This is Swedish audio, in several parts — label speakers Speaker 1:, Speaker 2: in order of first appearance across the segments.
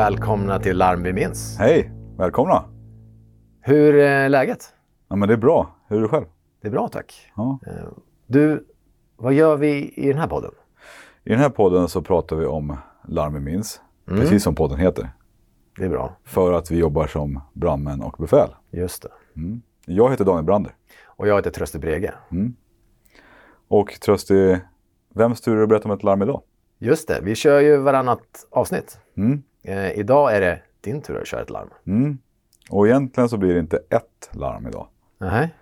Speaker 1: Välkomna till Larm vi minns.
Speaker 2: Hej, välkomna.
Speaker 1: Hur är läget?
Speaker 2: Ja, men det är bra. Hur är det själv?
Speaker 1: Det är bra tack.
Speaker 2: Ja.
Speaker 1: Eh, Du, vad gör vi i den här podden?
Speaker 2: I den här podden så pratar vi om Larm vi minns,
Speaker 1: Mm.
Speaker 2: precis som podden heter.
Speaker 1: Det är bra.
Speaker 2: För att vi jobbar som brandmän och befäl.
Speaker 1: Just det.
Speaker 2: Jag heter Daniel Brander.
Speaker 1: Och jag heter Tröste Brege.
Speaker 2: Och Trösti, vems tur är det att berätta om ett larm idag?
Speaker 1: Just det, vi kör ju varannat avsnitt.
Speaker 2: Mm.
Speaker 1: Eh, idag är det din tur att köra ett larm.
Speaker 2: Mm. Och egentligen så blir det inte ett larm idag.
Speaker 1: Nej.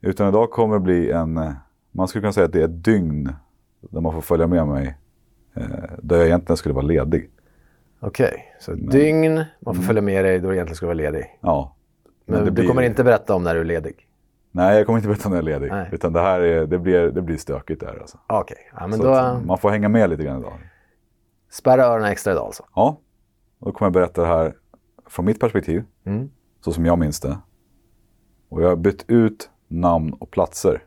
Speaker 2: Utan idag kommer det bli en, eh, man skulle kunna säga att det är ett dygn där man får följa med mig. Eh, där jag egentligen skulle vara ledig.
Speaker 1: Okej, så ett dygn, man får följa med dig då du egentligen ska vara ledig.
Speaker 2: Ja.
Speaker 1: Men,
Speaker 2: det
Speaker 1: du
Speaker 2: blir-
Speaker 1: kommer inte berätta om när du är ledig?
Speaker 2: Nej, jag kommer inte berätta när jag är ledig.
Speaker 1: Nej.
Speaker 2: Utan det här är, det blir, det blir stökigt där alltså.
Speaker 1: Okej, ja, men
Speaker 2: Så
Speaker 1: då
Speaker 2: man får hänga med lite grann idag.
Speaker 1: spärra öronen extra idag alltså.
Speaker 2: Ja, då kommer jag berätta det här från mitt perspektiv.
Speaker 1: Mm.
Speaker 2: Så som jag minns det. Och jag har bytt ut namn och platser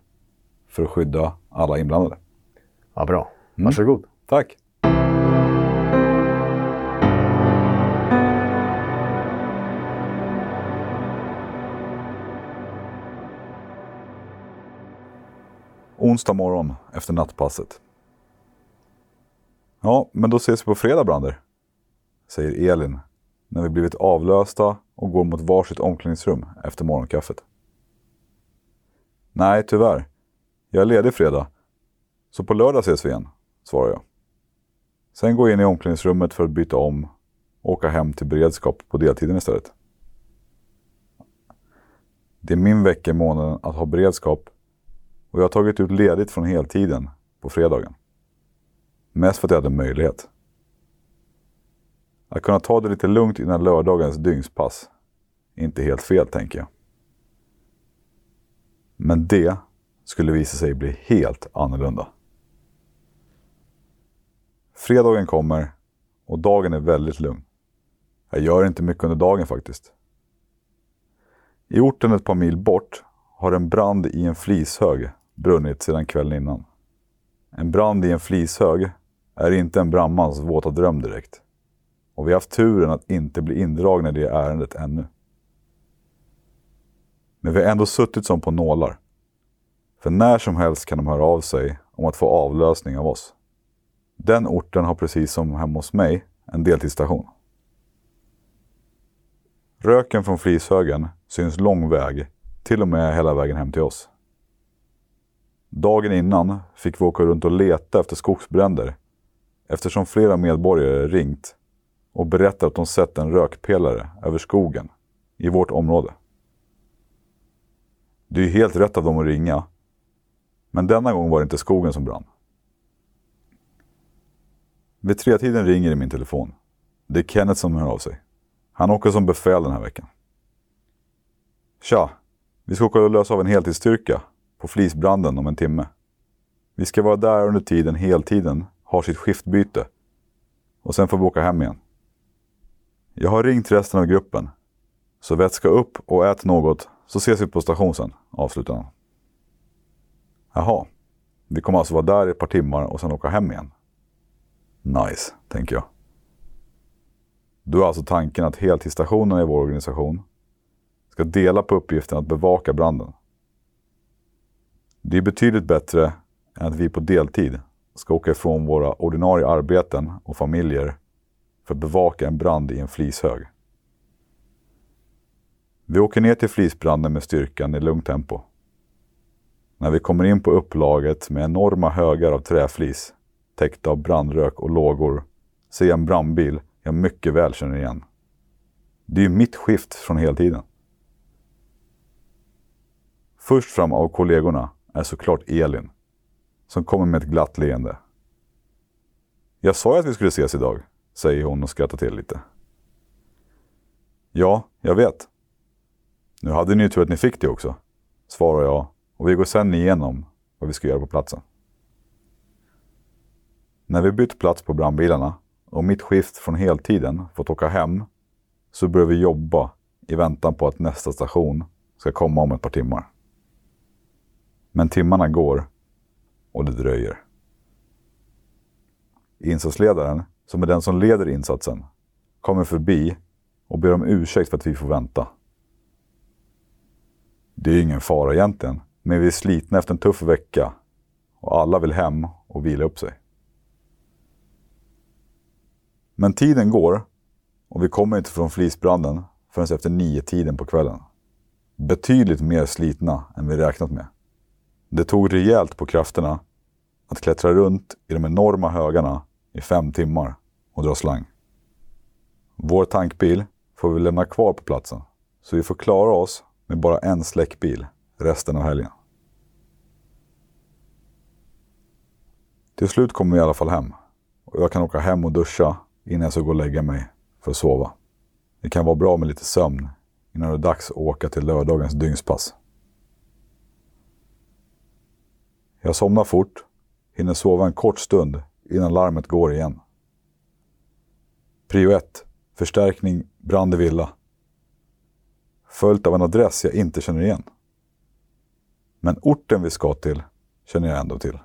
Speaker 2: för att skydda alla inblandade.
Speaker 1: Ja, bra. Varsågod.
Speaker 2: Tack! Onsdag morgon efter nattpasset. Ja, men då ses vi på fredag, Brander. Säger Elin när vi blivit avlösta och går mot varsitt omklädningsrum efter morgonkaffet. Nej, tyvärr. Jag är ledig fredag. Så på lördag ses vi igen, svarar jag. Sen går jag in i omklädningsrummet för att byta om och åka hem till beredskap på deltiden istället. Det är min vecka i månaden att ha beredskap och jag har tagit ut ledigt från heltiden på fredagen. Mest för att jag hade möjlighet. Att kunna ta det lite lugnt innan lördagens dygnspass. Inte helt fel, tänker jag. Men det skulle visa sig bli helt annorlunda. Fredagen kommer och dagen är väldigt lugn. Jag gör inte mycket under dagen faktiskt. I orten ett par mil bort har en brand i en flishög brunnit sedan kvällen innan. En brand i en flishög är inte en brandmans våta dröm direkt. Och vi har haft turen att inte bli indragna i det ärendet ännu. Men vi har ändå suttit som på nålar. För när som helst kan de höra av sig om att få avlösning av oss. Den orten har precis som hemma hos mig en deltidsstation. Röken från flishögen syns lång väg, till och med hela vägen hem till oss. Dagen innan fick vi åka runt och leta efter skogsbränder eftersom flera medborgare ringt och berättar att de sett en rökpelare över skogen i vårt område. Det är ju helt rätt av dem att ringa, men denna gång var det inte skogen som brann. Vid tretiden ringer i min telefon. Det är Kenneth som hör av sig. Han åker som befäl den här veckan. Tja! Vi ska åka och lösa av en heltidsstyrka på flisbranden om en timme. Vi ska vara där under tiden heltiden har sitt skiftbyte. Och sen får vi åka hem igen. Jag har ringt resten av gruppen. Så vätska upp och ät något så ses vi på station sen, avslutar han. Jaha. Vi kommer alltså vara där i ett par timmar och sen åka hem igen. Nice, tänker jag. Då är alltså tanken att heltidsstationerna i vår organisation ska dela på uppgiften att bevaka branden. Det är betydligt bättre än att vi på deltid ska åka ifrån våra ordinarie arbeten och familjer för att bevaka en brand i en flishög. Vi åker ner till flisbranden med styrkan i lugnt tempo. När vi kommer in på upplaget med enorma högar av träflis täckta av brandrök och lågor ser jag en brandbil jag mycket väl känner igen. Det är ju mitt skift från heltiden. Först fram av kollegorna är såklart Elin, som kommer med ett glatt leende. Jag sa ju att vi skulle ses idag, säger hon och skrattar till lite. Ja, jag vet. Nu hade ni ju tur att ni fick det också, svarar jag och vi går sen igenom vad vi ska göra på platsen. När vi bytt plats på brandbilarna och mitt skift från heltiden fått åka hem så börjar vi jobba i väntan på att nästa station ska komma om ett par timmar. Men timmarna går och det dröjer. Insatsledaren, som är den som leder insatsen, kommer förbi och ber om ursäkt för att vi får vänta. Det är ingen fara egentligen, men vi är slitna efter en tuff vecka och alla vill hem och vila upp sig. Men tiden går och vi kommer inte från flisbranden förrän efter nio tiden på kvällen. Betydligt mer slitna än vi räknat med. Det tog rejält på krafterna att klättra runt i de enorma högarna i fem timmar och dra slang. Vår tankbil får vi lämna kvar på platsen, så vi får klara oss med bara en släckbil resten av helgen. Till slut kommer vi i alla fall hem och jag kan åka hem och duscha innan jag ska gå och lägga mig för att sova. Det kan vara bra med lite sömn innan det är dags att åka till lördagens dygnspass. Jag somnar fort, hinner sova en kort stund innan larmet går igen. Prio 1. Förstärkning brand i villa. Följt av en adress jag inte känner igen. Men orten vi ska till känner jag ändå till.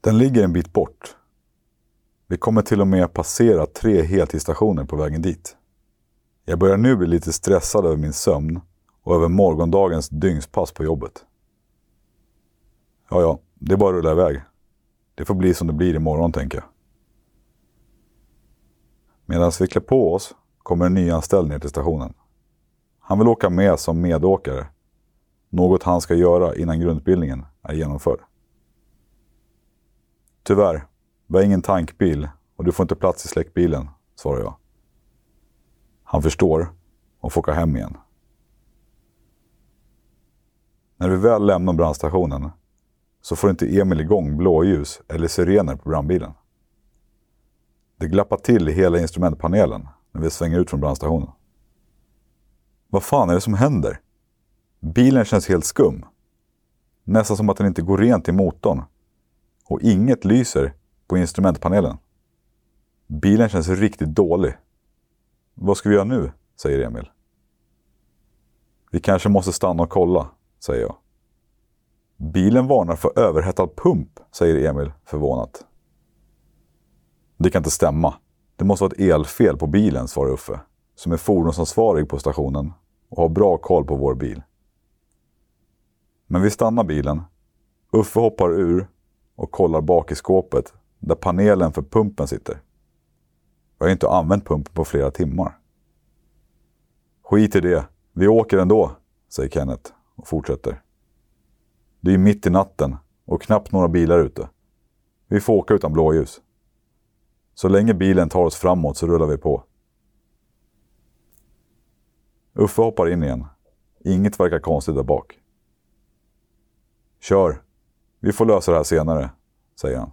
Speaker 2: Den ligger en bit bort. Vi kommer till och med passera tre heltidsstationer på vägen dit. Jag börjar nu bli lite stressad över min sömn och över morgondagens dygnspass på jobbet. Ja, ja, det är bara att rulla iväg. Det får bli som det blir imorgon, tänker jag. Medan vi klär på oss kommer en nyanställd ner till stationen. Han vill åka med som medåkare. Något han ska göra innan grundutbildningen är genomförd. Tyvärr, vi har ingen tankbil och du får inte plats i släckbilen, svarar jag. Han förstår och får åka hem igen. När vi väl lämnar brandstationen så får inte Emil igång blåljus eller sirener på brandbilen. Det glappar till i hela instrumentpanelen när vi svänger ut från brandstationen. Vad fan är det som händer? Bilen känns helt skum. Nästan som att den inte går rent i motorn. Och inget lyser på instrumentpanelen. Bilen känns riktigt dålig. Vad ska vi göra nu? säger Emil. Vi kanske måste stanna och kolla, säger jag. Bilen varnar för överhettad pump, säger Emil förvånat. Det kan inte stämma. Det måste vara ett elfel på bilen, svarar Uffe, som är fordonsansvarig på stationen och har bra koll på vår bil. Men vi stannar bilen. Uffe hoppar ur och kollar bak i skåpet där panelen för pumpen sitter. Jag har inte använt pumpen på flera timmar. Skit i det. Vi åker ändå, säger Kenneth och fortsätter. Det är mitt i natten och knappt några bilar ute. Vi får åka utan blåljus. Så länge bilen tar oss framåt så rullar vi på. Uffe hoppar in igen. Inget verkar konstigt där bak. Kör. Vi får lösa det här senare, säger han.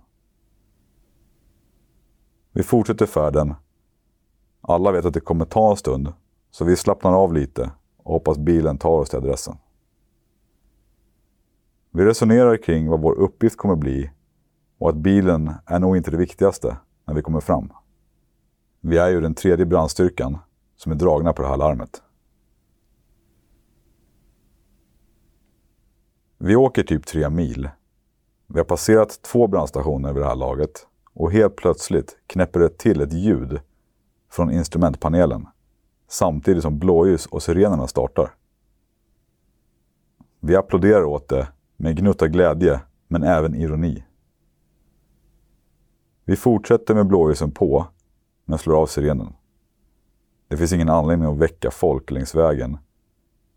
Speaker 2: Vi fortsätter färden. Alla vet att det kommer ta en stund, så vi slappnar av lite och hoppas bilen tar oss till adressen. Vi resonerar kring vad vår uppgift kommer bli och att bilen är nog inte det viktigaste när vi kommer fram. Vi är ju den tredje brandstyrkan som är dragna på det här larmet. Vi åker typ tre mil. Vi har passerat två brandstationer vid det här laget och helt plötsligt knäpper det till ett ljud från instrumentpanelen samtidigt som blåljus och sirenerna startar. Vi applåderar åt det med gnutta glädje men även ironi. Vi fortsätter med blåljusen på, men slår av sirenen. Det finns ingen anledning att väcka folk längs vägen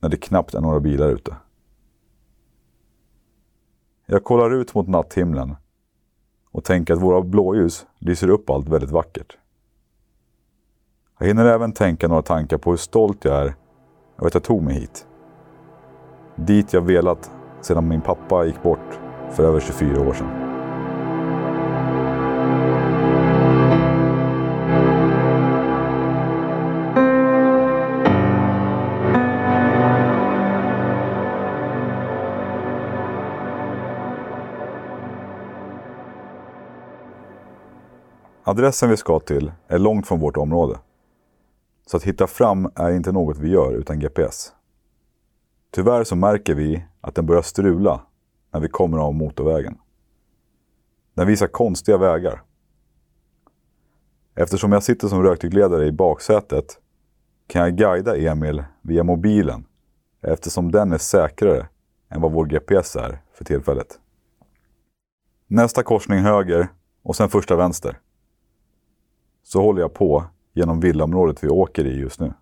Speaker 2: när det knappt är några bilar ute. Jag kollar ut mot natthimlen och tänker att våra blåljus lyser upp allt väldigt vackert. Jag hinner även tänka några tankar på hur stolt jag är över att jag tog mig hit. Dit jag velat sedan min pappa gick bort för över 24 år sedan. Adressen vi ska till är långt från vårt område. Så att hitta fram är inte något vi gör utan GPS. Tyvärr så märker vi att den börjar strula när vi kommer av motorvägen. Den visar konstiga vägar. Eftersom jag sitter som rökdykledare i baksätet kan jag guida Emil via mobilen eftersom den är säkrare än vad vår GPS är för tillfället. Nästa korsning höger och sen första vänster. Så håller jag på genom villaområdet vi åker i just nu.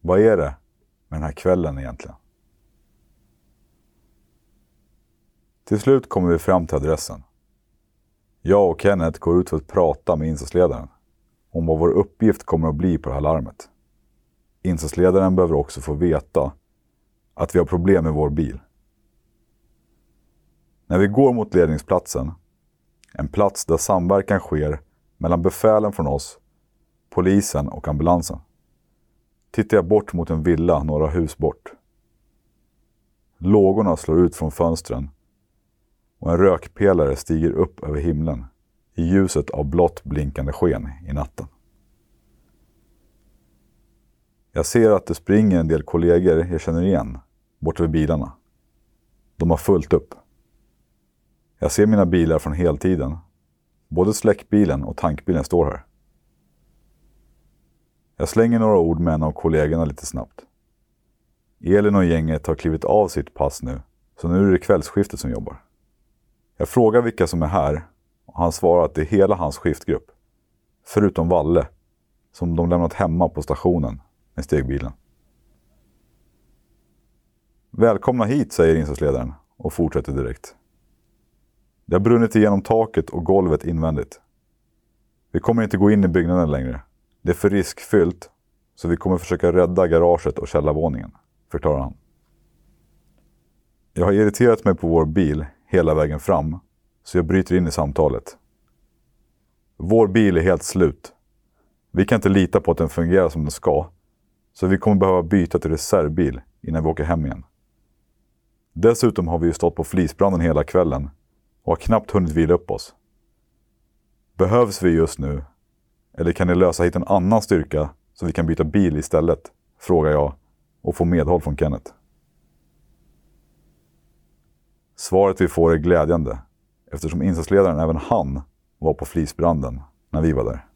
Speaker 2: Vad är det med den här kvällen egentligen? Till slut kommer vi fram till adressen. Jag och Kenneth går ut för att prata med insatsledaren om vad vår uppgift kommer att bli på det här larmet. Insatsledaren behöver också få veta att vi har problem med vår bil. När vi går mot ledningsplatsen, en plats där samverkan sker mellan befälen från oss, polisen och ambulansen, tittar jag bort mot en villa några hus bort. Lågorna slår ut från fönstren och en rökpelare stiger upp över himlen i ljuset av blått blinkande sken i natten. Jag ser att det springer en del kollegor jag känner igen bort vid bilarna. De har fullt upp. Jag ser mina bilar från heltiden. Både släckbilen och tankbilen står här. Jag slänger några ord med en av kollegorna lite snabbt. Elin och gänget har klivit av sitt pass nu, så nu är det kvällsskiftet som jobbar. Jag frågar vilka som är här och han svarar att det är hela hans skiftgrupp. Förutom Valle, som de lämnat hemma på stationen med stegbilen. Välkomna hit, säger insatsledaren och fortsätter direkt. Det har brunnit igenom taket och golvet invändigt. Vi kommer inte gå in i byggnaden längre. Det är för riskfyllt, så vi kommer försöka rädda garaget och källarvåningen, förklarar han. Jag har irriterat mig på vår bil hela vägen fram, så jag bryter in i samtalet. Vår bil är helt slut. Vi kan inte lita på att den fungerar som den ska, så vi kommer behöva byta till reservbil innan vi åker hem igen. Dessutom har vi ju stått på flisbranden hela kvällen och har knappt hunnit vila upp oss. Behövs vi just nu? Eller kan ni lösa hit en annan styrka så vi kan byta bil istället? Frågar jag och får medhåll från Kenneth. Svaret vi får är glädjande eftersom insatsledaren, även han, var på flisbranden när vi var där.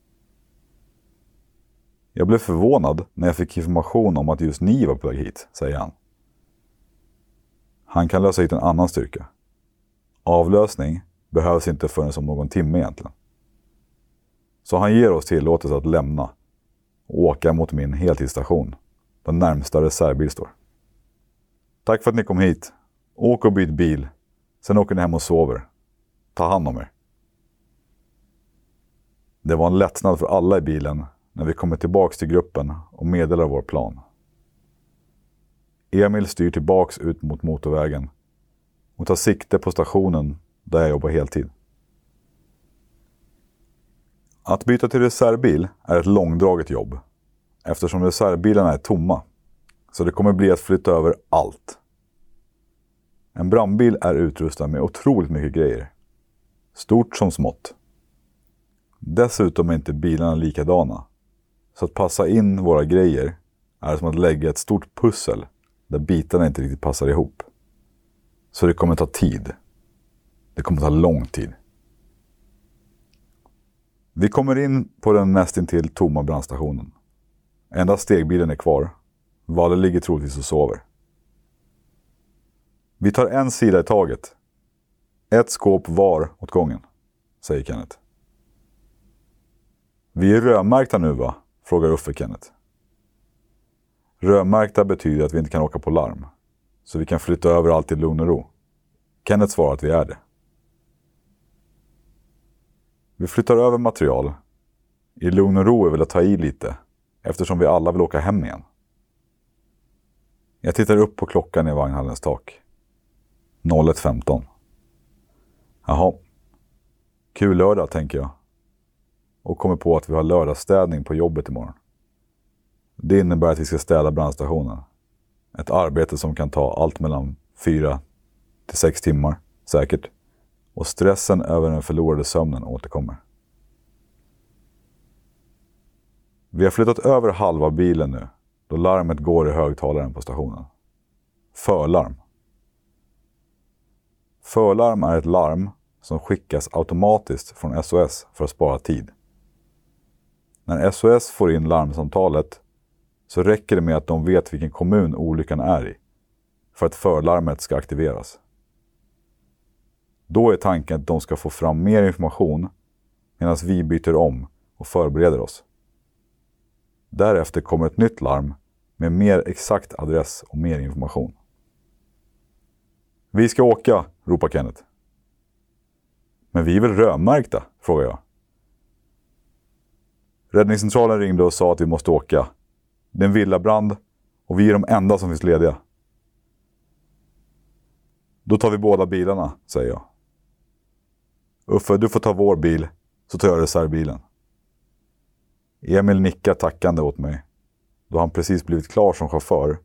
Speaker 2: Jag blev förvånad när jag fick information om att just ni var på väg hit, säger han. Han kan lösa hit en annan styrka. Avlösning behövs inte förrän om någon timme egentligen. Så han ger oss tillåtelse att lämna och åka mot min heltidsstation, där närmsta reservbil står. Tack för att ni kom hit. Åk och byt bil. Sen åker ni hem och sover. Ta hand om er. Det var en lättnad för alla i bilen när vi kommer tillbaks till gruppen och meddelar vår plan. Emil styr tillbaks ut mot motorvägen och tar sikte på stationen där jag jobbar heltid. Att byta till reservbil är ett långdraget jobb eftersom reservbilarna är tomma. Så det kommer bli att flytta över allt. En brandbil är utrustad med otroligt mycket grejer. Stort som smått. Dessutom är inte bilarna likadana. Så att passa in våra grejer är som att lägga ett stort pussel där bitarna inte riktigt passar ihop. Så det kommer ta tid. Det kommer ta lång tid. Vi kommer in på den nästintill tomma brandstationen. Endast stegbilen är kvar. Valle ligger troligtvis och sover. Vi tar en sida i taget. Ett skåp var åt gången, säger Kenneth. Vi är rödmärkta nu va? frågar Uffe Kenneth. Rödmärkta betyder att vi inte kan åka på larm. Så vi kan flytta över allt i lugn och ro. Kenneth svarar att vi är det. Vi flyttar över material. I lugn och ro är väl att ta i lite, eftersom vi alla vill åka hem igen. Jag tittar upp på klockan i vagnhallens tak. 01.15. Jaha. Kul lördag, tänker jag. Och kommer på att vi har lördagsstädning på jobbet imorgon. Det innebär att vi ska städa brandstationen. Ett arbete som kan ta allt mellan fyra till sex timmar, säkert. Och stressen över den förlorade sömnen återkommer. Vi har flyttat över halva bilen nu, då larmet går i högtalaren på stationen. Förlarm. Förlarm är ett larm som skickas automatiskt från SOS för att spara tid. När SOS får in larmsamtalet så räcker det med att de vet vilken kommun olyckan är i för att förlarmet ska aktiveras. Då är tanken att de ska få fram mer information medan vi byter om och förbereder oss. Därefter kommer ett nytt larm med mer exakt adress och mer information. Vi ska åka, ropar Kenneth. Men vi är väl rödmärkta? frågar jag. Räddningscentralen ringde och sa att vi måste åka. Det är en villabrand och vi är de enda som finns lediga. Då tar vi båda bilarna, säger jag. Uffe, du får ta vår bil, så tar jag reservbilen. Emil nickar tackande åt mig, då han precis blivit klar som chaufför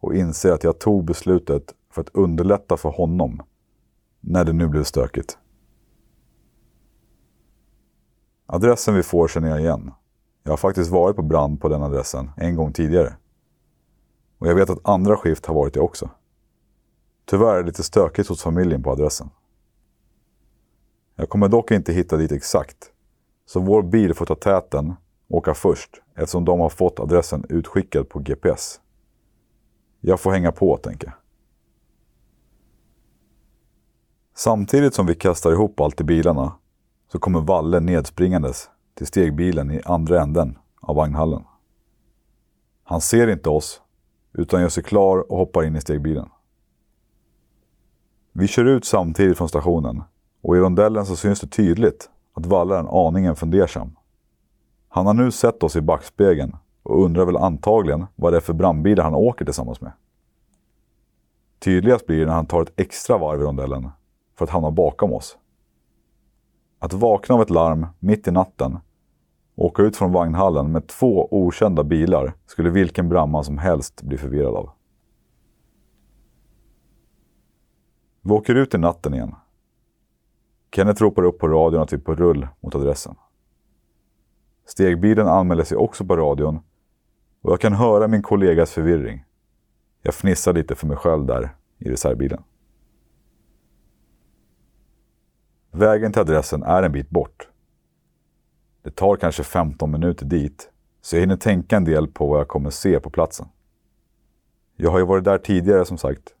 Speaker 2: och inser att jag tog beslutet för att underlätta för honom när det nu blev stökigt. Adressen vi får känner jag igen. Jag har faktiskt varit på brand på den adressen en gång tidigare. Och jag vet att andra skift har varit det också. Tyvärr är det lite stökigt hos familjen på adressen. Jag kommer dock inte hitta dit exakt. Så vår bil får ta täten och åka först eftersom de har fått adressen utskickad på GPS. Jag får hänga på, tänker jag. Samtidigt som vi kastar ihop allt i bilarna så kommer Valle nedspringandes till stegbilen i andra änden av vagnhallen. Han ser inte oss utan gör sig klar och hoppar in i stegbilen. Vi kör ut samtidigt från stationen och i rondellen så syns det tydligt att Valle är en aningen fundersam. Han har nu sett oss i backspegeln och undrar väl antagligen vad det är för brandbilar han åker tillsammans med. Tydligast blir det när han tar ett extra varv i rondellen för att hamna bakom oss. Att vakna av ett larm mitt i natten åka ut från vagnhallen med två okända bilar skulle vilken brandman som helst bli förvirrad av. Vi åker ut i natten igen. Kenneth ropar upp på radion att vi är på rull mot adressen. Stegbilen anmäler sig också på radion och jag kan höra min kollegas förvirring. Jag fnissar lite för mig själv där i reservbilen. Vägen till adressen är en bit bort. Det tar kanske 15 minuter dit, så jag hinner tänka en del på vad jag kommer se på platsen. Jag har ju varit där tidigare som sagt,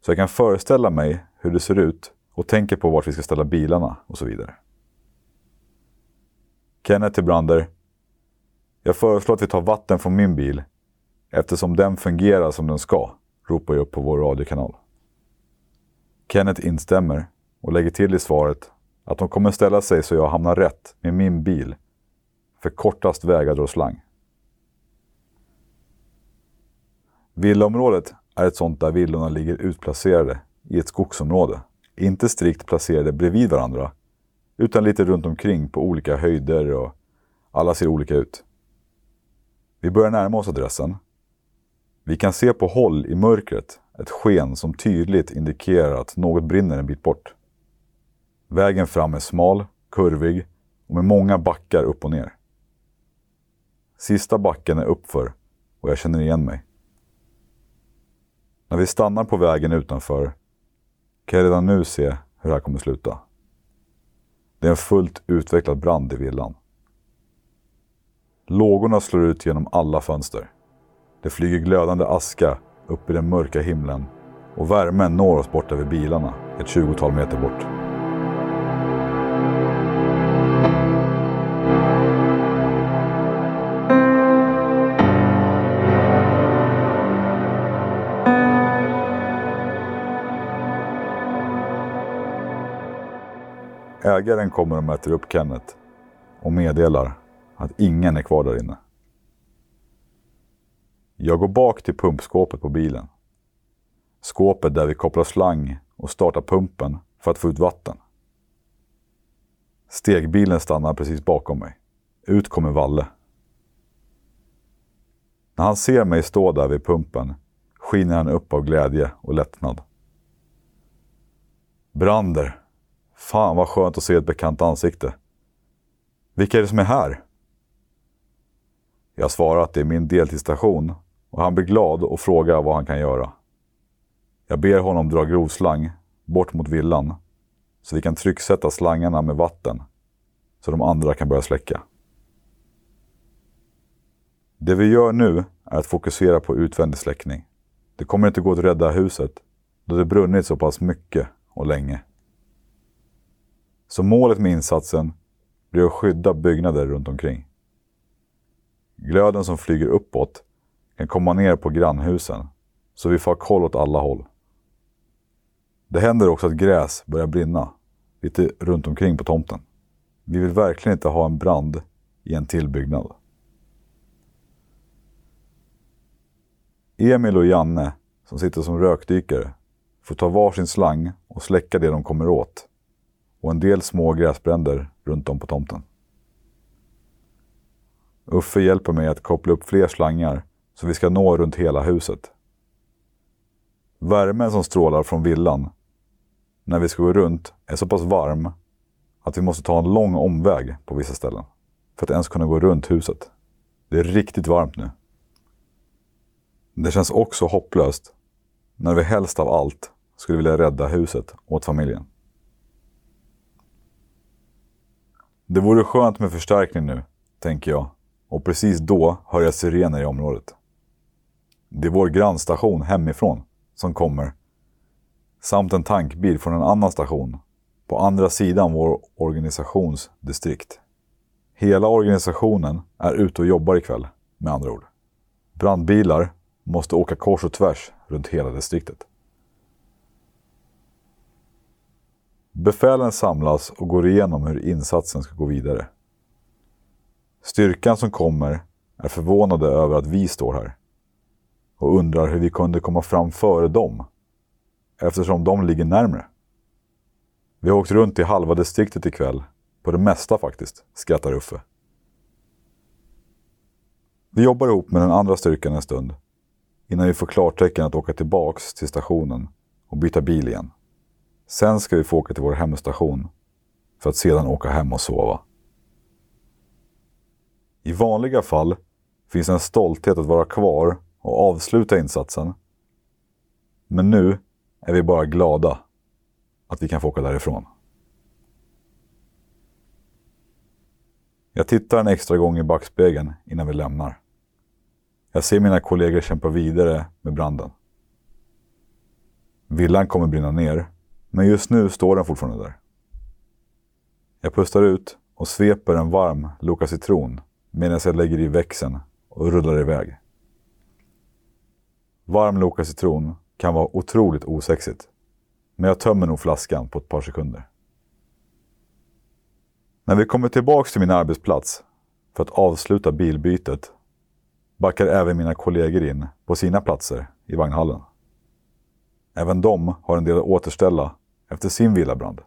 Speaker 2: så jag kan föreställa mig hur det ser ut och tänker på vart vi ska ställa bilarna och så vidare. Kenneth till Brander. Jag föreslår att vi tar vatten från min bil eftersom den fungerar som den ska, ropar jag upp på vår radiokanal. Kenneth instämmer och lägger till i svaret att de kommer ställa sig så jag hamnar rätt med min bil för kortast väg drar slang. Villaområdet är ett sånt där villorna ligger utplacerade i ett skogsområde. Inte strikt placerade bredvid varandra, utan lite runt omkring på olika höjder och alla ser olika ut. Vi börjar närma oss adressen. Vi kan se på håll i mörkret ett sken som tydligt indikerar att något brinner en bit bort. Vägen fram är smal, kurvig och med många backar upp och ner. Sista backen är uppför och jag känner igen mig. När vi stannar på vägen utanför kan jag redan nu se hur det här kommer sluta. Det är en fullt utvecklad brand i villan. Lågorna slår ut genom alla fönster. Det flyger glödande aska upp i den mörka himlen och värmen når oss bort över bilarna ett tjugotal meter bort. Ägaren kommer och möter upp Kenneth och meddelar att ingen är kvar där inne. Jag går bak till pumpskåpet på bilen. Skåpet där vi kopplar slang och startar pumpen för att få ut vatten. Stegbilen stannar precis bakom mig. Ut kommer Valle. När han ser mig stå där vid pumpen skiner han upp av glädje och lättnad. Brander, Fan vad skönt att se ett bekant ansikte. Vilka är det som är här? Jag svarar att det är min deltidsstation och han blir glad och frågar vad han kan göra. Jag ber honom dra grovslang bort mot villan så vi kan trycksätta slangarna med vatten så de andra kan börja släcka. Det vi gör nu är att fokusera på utvändig släckning. Det kommer inte gå att rädda huset då det brunnit så pass mycket och länge. Så målet med insatsen blir att skydda byggnader runt omkring. Glöden som flyger uppåt kan komma ner på grannhusen så vi får koll åt alla håll. Det händer också att gräs börjar brinna lite runt omkring på tomten. Vi vill verkligen inte ha en brand i en tillbyggnad. Emil och Janne, som sitter som rökdykare, får ta varsin slang och släcka det de kommer åt och en del små gräsbränder runt om på tomten. Uffe hjälper mig att koppla upp fler slangar så vi ska nå runt hela huset. Värmen som strålar från villan när vi ska gå runt är så pass varm att vi måste ta en lång omväg på vissa ställen för att ens kunna gå runt huset. Det är riktigt varmt nu. Det känns också hopplöst när vi helst av allt skulle vilja rädda huset åt familjen. Det vore skönt med förstärkning nu, tänker jag. Och precis då hör jag sirener i området. Det är vår grannstation hemifrån som kommer. Samt en tankbil från en annan station på andra sidan vår organisationsdistrikt. Hela organisationen är ute och jobbar ikväll, med andra ord. Brandbilar måste åka kors och tvärs runt hela distriktet. Befälen samlas och går igenom hur insatsen ska gå vidare. Styrkan som kommer är förvånade över att vi står här och undrar hur vi kunde komma fram före dem eftersom de ligger närmre. Vi har åkt runt i halva distriktet ikväll, på det mesta faktiskt, skrattar Uffe. Vi jobbar ihop med den andra styrkan en stund innan vi får klartecken att åka tillbaks till stationen och byta bil igen. Sen ska vi få åka till vår hemstation för att sedan åka hem och sova. I vanliga fall finns en stolthet att vara kvar och avsluta insatsen. Men nu är vi bara glada att vi kan få åka därifrån. Jag tittar en extra gång i backspegeln innan vi lämnar. Jag ser mina kollegor kämpa vidare med branden. Villan kommer brinna ner, men just nu står den fortfarande där. Jag pustar ut och sveper en varm Loka citron medan jag lägger i växeln och rullar iväg. Varm Loka citron kan vara otroligt osexigt, men jag tömmer nog flaskan på ett par sekunder. När vi kommer tillbaks till min arbetsplats för att avsluta bilbytet backar även mina kollegor in på sina platser i vagnhallen. Även de har en del att återställa efter sin villabrand.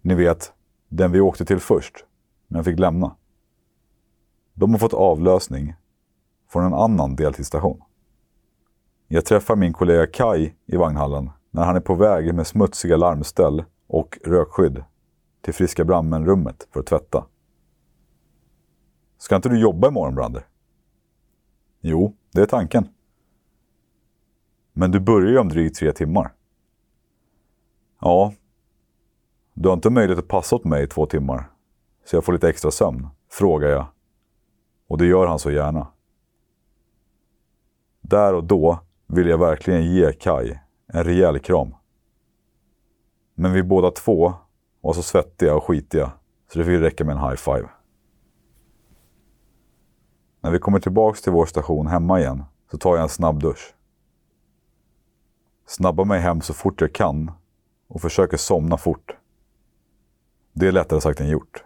Speaker 2: Ni vet, den vi åkte till först, men fick lämna. De har fått avlösning från en annan deltidsstation. Jag träffar min kollega Kai i vagnhallen när han är på väg med smutsiga larmställ och rökskydd till Friska brandmän-rummet för att tvätta. Ska inte du jobba imorgon, Brander? Jo, det är tanken. Men du börjar ju om drygt tre timmar. Ja, du har inte möjlighet att passa åt mig i två timmar, så jag får lite extra sömn, frågar jag. Och det gör han så gärna. Där och då vill jag verkligen ge Kai en rejäl kram. Men vi båda två var så svettiga och skitiga så det fick räcka med en high five. När vi kommer tillbaks till vår station hemma igen så tar jag en snabb dusch. Snabbar mig hem så fort jag kan och försöker somna fort. Det är lättare sagt än gjort.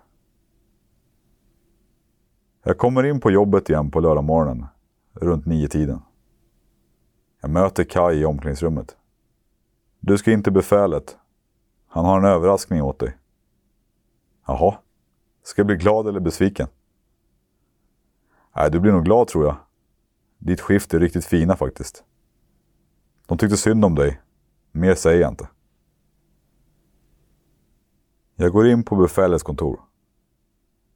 Speaker 2: Jag kommer in på jobbet igen på lördagmorgonen, runt nio tiden. Jag möter Kai i omklädningsrummet. Du ska in till befälet. Han har en överraskning åt dig. Jaha. Ska jag bli glad eller besviken? Nej, du blir nog glad tror jag. Ditt skift är riktigt fina faktiskt. De tyckte synd om dig. Mer säger jag inte. Jag går in på befälets kontor.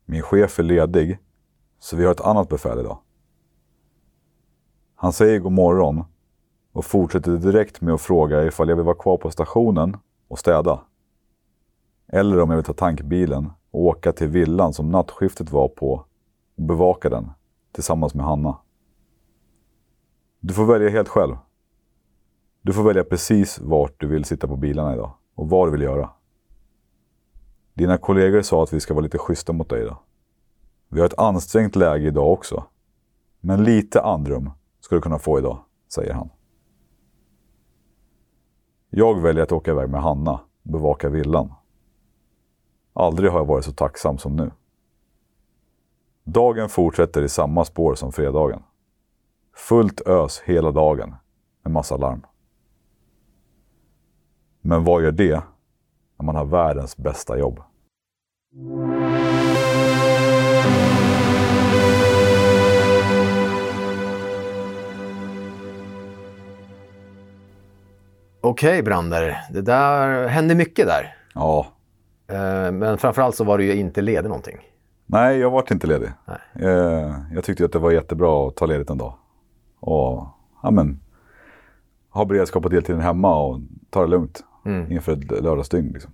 Speaker 2: Min chef är ledig, så vi har ett annat befäl idag. Han säger god morgon och fortsätter direkt med att fråga ifall jag vill vara kvar på stationen och städa. Eller om jag vill ta tankbilen och åka till villan som nattskiftet var på och bevaka den tillsammans med Hanna. Du får välja helt själv. Du får välja precis vart du vill sitta på bilarna idag och vad du vill göra. Dina kollegor sa att vi ska vara lite schyssta mot dig idag. Vi har ett ansträngt läge idag också. Men lite andrum ska du kunna få idag, säger han. Jag väljer att åka iväg med Hanna och bevaka villan. Aldrig har jag varit så tacksam som nu. Dagen fortsätter i samma spår som fredagen. Fullt ös hela dagen med massa larm. Men vad gör det när man har världens bästa jobb?
Speaker 1: Okej, Brander. Det där hände mycket där.
Speaker 2: Ja,
Speaker 1: Eh, Men framförallt så var du ju inte ledig någonting.
Speaker 2: nej jag vart inte ledig.
Speaker 1: Nej.
Speaker 2: Eh, Jag tyckte att det var jättebra att ta ledigt en dag. Och ja, men, ha beredskap på deltiden hemma och ta det lugnt
Speaker 1: Mm.
Speaker 2: inför ett lördagsdygn. Liksom.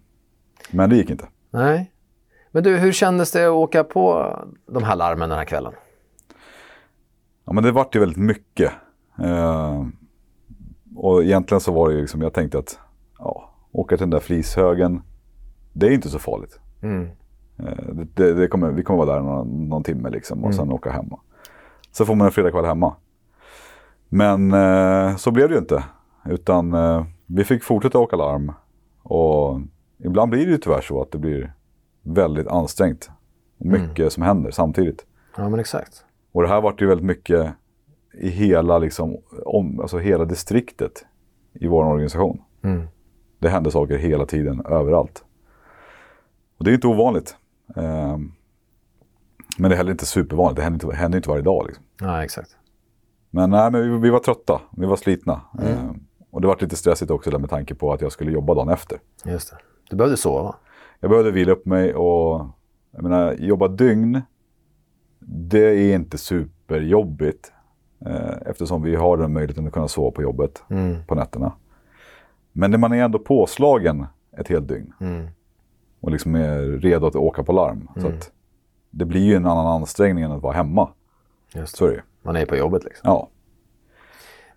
Speaker 2: Men det gick inte.
Speaker 1: Nej. Men du, hur kändes det att åka på de här larmen den här kvällen?
Speaker 2: Ja, men det vart ju väldigt mycket. Eh, och egentligen så var det ju liksom, jag tänkte att ja, åka till den där flishögen, det är inte så farligt.
Speaker 1: Mm.
Speaker 2: Eh, det, det, det kommer, vi kommer vara där någon, någon timme liksom och sen åka hemma. Så får man en fredagkväll hemma. Men eh, så blev det ju inte. Utan eh, vi fick fortsätta åka larm. Och ibland blir det ju tyvärr så att det blir väldigt ansträngt. Och mycket som händer samtidigt.
Speaker 1: Ja, men exakt.
Speaker 2: Och det här vart ju väldigt mycket i hela, liksom, om, alltså hela distriktet i vår organisation.
Speaker 1: Mm.
Speaker 2: Det hände saker hela tiden, överallt. Och det är inte ovanligt. Ehm, men det är heller inte supervanligt. Det händer inte, händer inte varje dag. Liksom.
Speaker 1: Ja, exakt.
Speaker 2: Men, nej, men vi, vi var trötta, vi var slitna. Ehm, och det var lite stressigt också där med tanke på att jag skulle jobba dagen efter.
Speaker 1: Just det. Du behövde sova.
Speaker 2: Jag behövde vila upp mig och jag menar, jobba dygn, det är inte superjobbigt. Eh, eftersom vi har den möjligheten att kunna sova på jobbet
Speaker 1: Mm.
Speaker 2: på nätterna. Men när man är ändå påslagen ett helt dygn
Speaker 1: Mm.
Speaker 2: och liksom är redo att åka på larm. Så att det blir ju en annan ansträngning än att vara hemma.
Speaker 1: Just det.
Speaker 2: Så är det ju.
Speaker 1: Man är på jobbet liksom.
Speaker 2: Ja.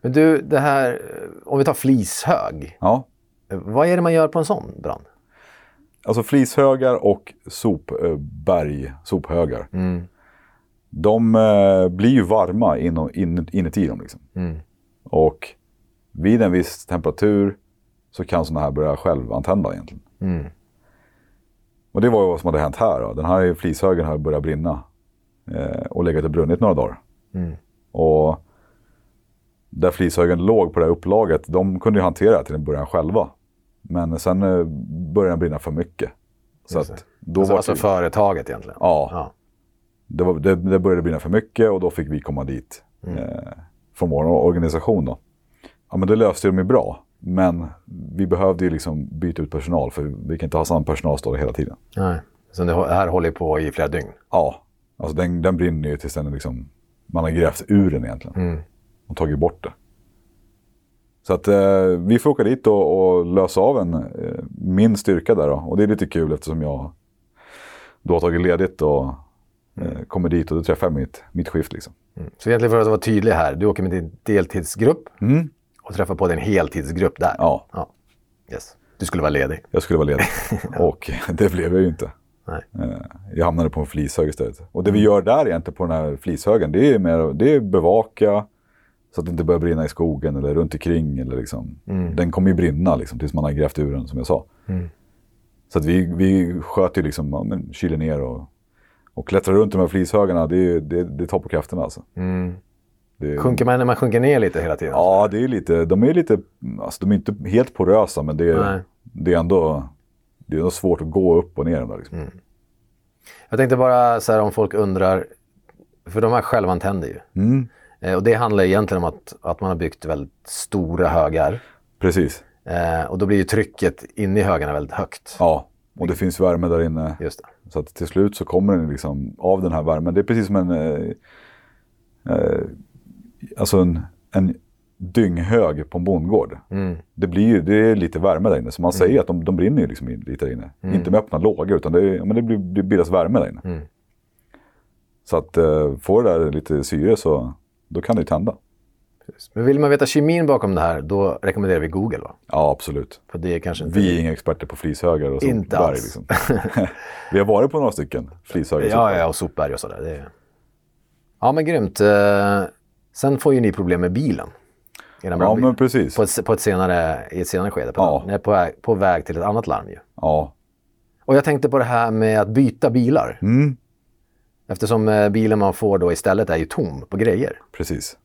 Speaker 1: Men du, det här, eh, om vi tar flishög.
Speaker 2: ja.
Speaker 1: Eh, Vad är det man gör på en sån brand?
Speaker 2: Alltså flishögar och sopberg, sophögar.
Speaker 1: Mm.
Speaker 2: De eh, blir ju varma in, in, inuti dem. Liksom.
Speaker 1: Mm.
Speaker 2: Och vid en viss temperatur så kan sådana här börja självantända egentligen.
Speaker 1: Mm.
Speaker 2: Och det var ju vad som hade hänt här. Då. Den här flishögen har börjat brinna eh, och legat och brunnit några dagar.
Speaker 1: Mm.
Speaker 2: Där flishögen låg på det här upplaget, de kunde ju hantera det till en början själva. Men sen eh, började den brinna för mycket. Så att då
Speaker 1: Alltså,
Speaker 2: var
Speaker 1: alltså
Speaker 2: det,
Speaker 1: företaget egentligen.
Speaker 2: ja,
Speaker 1: Ja.
Speaker 2: det, var, det, det började brinna för mycket och då fick vi komma dit eh, från vår organisation. Då. Ja, men det löste de ju bra. Men vi behövde ju liksom byta ut personal för vi kan inte ha samma personal stående hela tiden.
Speaker 1: Nej. Så det här håller på i flera dygn.
Speaker 2: Ja, alltså den, den brinner ju tills den liksom, man har grävt ur den egentligen
Speaker 1: Mm.
Speaker 2: Och tagit bort det. Så att eh, vi får åka dit och, och lösa av en, eh, min styrka där då. Och det är lite kul eftersom jag då har tagit ledigt och eh, kommer dit och då träffar jag mitt, mitt skift liksom.
Speaker 1: Mm. Så egentligen för att vara tydlig här, du åker med din deltidsgrupp
Speaker 2: Mm.
Speaker 1: och träffar på din heltidsgrupp där.
Speaker 2: Ja,
Speaker 1: ja. Yes. Du skulle vara ledig.
Speaker 2: jag skulle vara ledig. och det blev jag ju inte.
Speaker 1: Nej.
Speaker 2: Eh, Jag hamnade på en flishög istället. Och det vi gör där egentligen på den här flishögen, det är, mer, det är bevaka så att det inte börjar brinna i skogen eller runt omkring. Eller liksom. Den kommer ju brinna liksom, tills man har grävt ur den, som jag sa.
Speaker 1: Mm.
Speaker 2: Så att vi, vi sköt ju liksom, ja, men, kyler ner och, och klättrar runt de här flishögarna. Det, är- det, det tar på krafterna alltså.
Speaker 1: Mm.
Speaker 2: Det,
Speaker 1: Sjunker man när man sjunker ner lite hela tiden?
Speaker 2: Ja, det är lite, de är lite, alltså de är inte helt porösa men det
Speaker 1: Nej.
Speaker 2: är, det är ändå det är ändå svårt att gå upp och ner. Där, liksom.
Speaker 1: Jag tänkte bara så här om folk undrar, för de här självantänder ju.
Speaker 2: Mm,
Speaker 1: och det handlar egentligen om att, att man har byggt väldigt stora högar.
Speaker 2: precis.
Speaker 1: Eh, och då blir ju trycket inne i högarna väldigt högt.
Speaker 2: Ja, och det finns värme där inne.
Speaker 1: Just det.
Speaker 2: Så att till slut så kommer den liksom av den här värmen. Det är precis som en, eh, eh, alltså en, en dynghög på en bondgård.
Speaker 1: Mm.
Speaker 2: Det, blir ju, det är lite värme där inne. Så man säger att de, de brinner ju liksom in- lite där inne. Inte med öppna lågor utan det, men det, blir, det bildas värme där inne.
Speaker 1: Mm.
Speaker 2: Så att eh, får det där lite syre så då kan det ju tända.
Speaker 1: Men vill man veta kemin bakom det här, då rekommenderar vi Google va?
Speaker 2: Ja, absolut.
Speaker 1: För det är kanske inte...
Speaker 2: Vi är inga experter på flishögar och
Speaker 1: Inte
Speaker 2: sopberg.
Speaker 1: alls.
Speaker 2: Liksom. vi har varit på några stycken flishögar. och
Speaker 1: Ja,
Speaker 2: sopberg.
Speaker 1: ja, och sopberg och sådär. Är... Ja, men grymt. Eh, Sen får ju ni problem med bilen.
Speaker 2: Ja
Speaker 1: brandbil.
Speaker 2: men precis.
Speaker 1: på, ett, på ett senare, I ett senare skede. På,
Speaker 2: Ja.
Speaker 1: Ni är på väg, på väg till ett annat larm ju.
Speaker 2: Ja.
Speaker 1: Och jag tänkte på det här med att byta bilar.
Speaker 2: Mm,
Speaker 1: Eftersom eh, bilen man får då istället är ju tom på grejer.
Speaker 2: precis.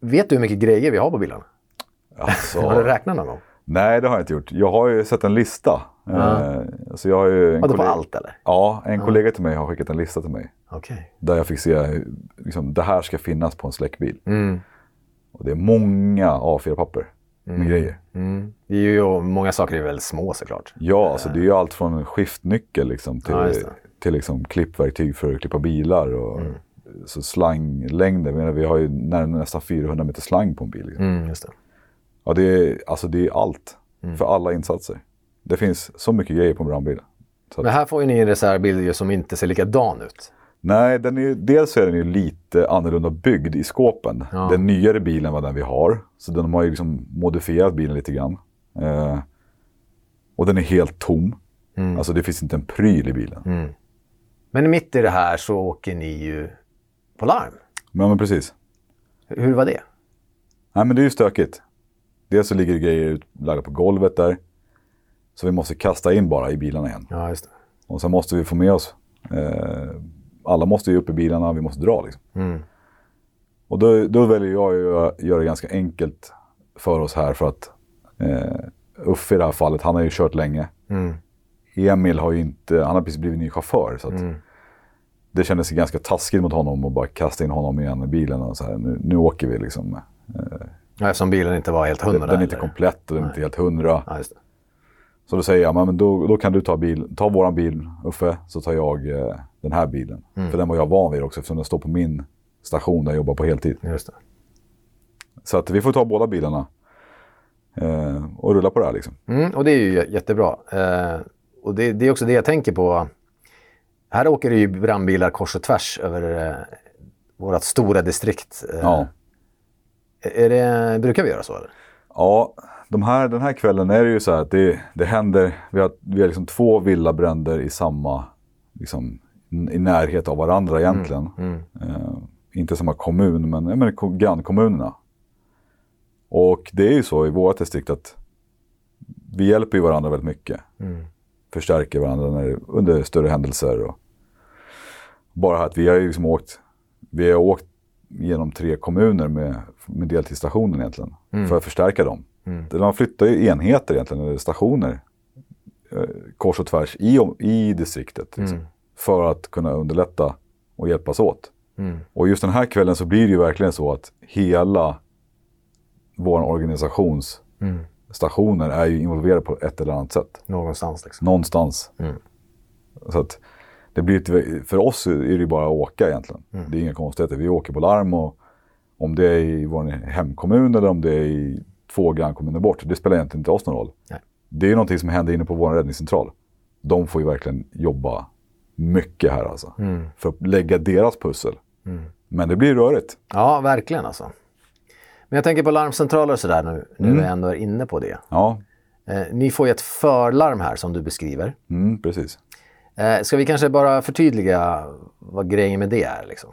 Speaker 1: Vet du hur mycket grejer vi har på bilarna?
Speaker 2: Alltså,
Speaker 1: Har du räknat någon gång?
Speaker 2: nej, det har jag inte gjort. Jag har ju sett en lista. Eh, så jag har ju en
Speaker 1: Vadå på
Speaker 2: kollega-
Speaker 1: allt eller?
Speaker 2: Ja, en kollega till mig har skickat en lista till mig.
Speaker 1: Okej.
Speaker 2: Där jag fick se liksom, det här ska finnas på en släckbil.
Speaker 1: Mm.
Speaker 2: Och det är många A4-papper med grejer.
Speaker 1: Mm. Det är ju, många saker är väldigt små såklart.
Speaker 2: Ja, alltså det är ju allt från skiftnyckel liksom, till,
Speaker 1: Ja.
Speaker 2: Till liksom, klippverktyg för att klippa bilar. Och,
Speaker 1: Mm.
Speaker 2: så slanglängder. Jag menar, vi har ju nästan 400 meter slang på en bil. Liksom.
Speaker 1: Mm, det.
Speaker 2: Ja, det är, alltså, det är allt
Speaker 1: Mm.
Speaker 2: för alla insatser. Det finns så mycket grejer på en brandbil. Så
Speaker 1: Men här får ju ni en reservbil som inte ser likadan ut.
Speaker 2: Nej, den är, ju- dels är den ju lite annorlunda byggd i skåpen.
Speaker 1: Ja.
Speaker 2: Den nyare bilen var den vi har. Så den har ju liksom modifierat bilen lite grann. Eh, och den är helt tom.
Speaker 1: Mm.
Speaker 2: Alltså det finns inte en pryl i bilen.
Speaker 1: Men mitt i det här så åker ni ju på larm.
Speaker 2: Men, men precis.
Speaker 1: Hur var det?
Speaker 2: Nej men det är ju stökigt. Dels så ligger det grejer utlagda på golvet där. Så vi måste kasta in bara i bilarna igen.
Speaker 1: Ja, just det.
Speaker 2: Och sen måste vi få med oss. Eh, alla måste ju upp i bilarna, vi måste dra liksom.
Speaker 1: Mm.
Speaker 2: Och då, då väljer jag att göra det ganska enkelt för oss här för att eh, Uffe i det här fallet, han har ju kört länge.
Speaker 1: Mm.
Speaker 2: Emil har ju inte, han har precis blivit ny chaufför. Så
Speaker 1: Mm.
Speaker 2: Det kändes ganska taskigt mot honom att bara kasta in honom igen i bilen och så här, nu, nu åker vi liksom.
Speaker 1: Ja, eftersom bilen inte var helt hundra.
Speaker 2: Den, den är inte komplett och den är inte helt hundra.
Speaker 1: Ja.
Speaker 2: Så då säger jag, men då, då kan du ta, bil, ta våran bil Uffe, så tar jag eh, den här bilen.
Speaker 1: Mm.
Speaker 2: För den var jag van vid också eftersom den står på min station där jag jobbar på heltid. Så att vi får ta båda bilarna eh, och rulla på det här liksom.
Speaker 1: Mm, och det är ju jättebra. Eh, och det, det är också det jag tänker på. Här åker det ju brandbilar kors och tvärs över eh, vårt stora distrikt. Eh,
Speaker 2: Ja.
Speaker 1: är det, brukar vi göra så? Eller?
Speaker 2: Ja, de här, den här kvällen är det ju så här att det, det händer, vi har, vi har liksom två villabränder i samma, liksom, i närhet av varandra egentligen. Eh, inte samma kommun, men, men ko- grannkommunerna. Och det är ju så i vårt distrikt att vi hjälper ju varandra väldigt mycket. Förstärker varandra när, under större händelser. Och bara att vi har ju liksom åkt, vi har åkt genom tre kommuner med, med deltidsstationen egentligen. För att förstärka dem. Mm. Man flyttar ju enheter egentligen, eller stationer. Eh, kors och tvärs i, i distriktet. Liksom, För att kunna underlätta och hjälpas åt. Och just den här kvällen så blir det ju verkligen så att hela vår organisations stationer är ju involverade på ett eller annat sätt.
Speaker 1: Någonstans liksom.
Speaker 2: Någonstans. Så att det blir ett, för oss är det bara att åka egentligen. Det är inga konstigheter. Vi åker på larm och om det är i vår hemkommun eller om det är i två grannkommuner bort. Det spelar egentligen inte oss någon roll.
Speaker 1: Nej.
Speaker 2: Det är ju någonting som händer inne på vår räddningscentral. De får ju verkligen jobba mycket här alltså. För att lägga deras pussel. Men det blir rörigt.
Speaker 1: Ja, verkligen alltså. Men jag tänker på larmcentraler och sådär nu, nu
Speaker 2: Mm.
Speaker 1: när jag ändå är inne på det.
Speaker 2: Ja,
Speaker 1: Eh, ni får ju ett förlarm här som du beskriver.
Speaker 2: mm, precis.
Speaker 1: Eh, ska vi kanske bara förtydliga vad grejen med det är? Liksom?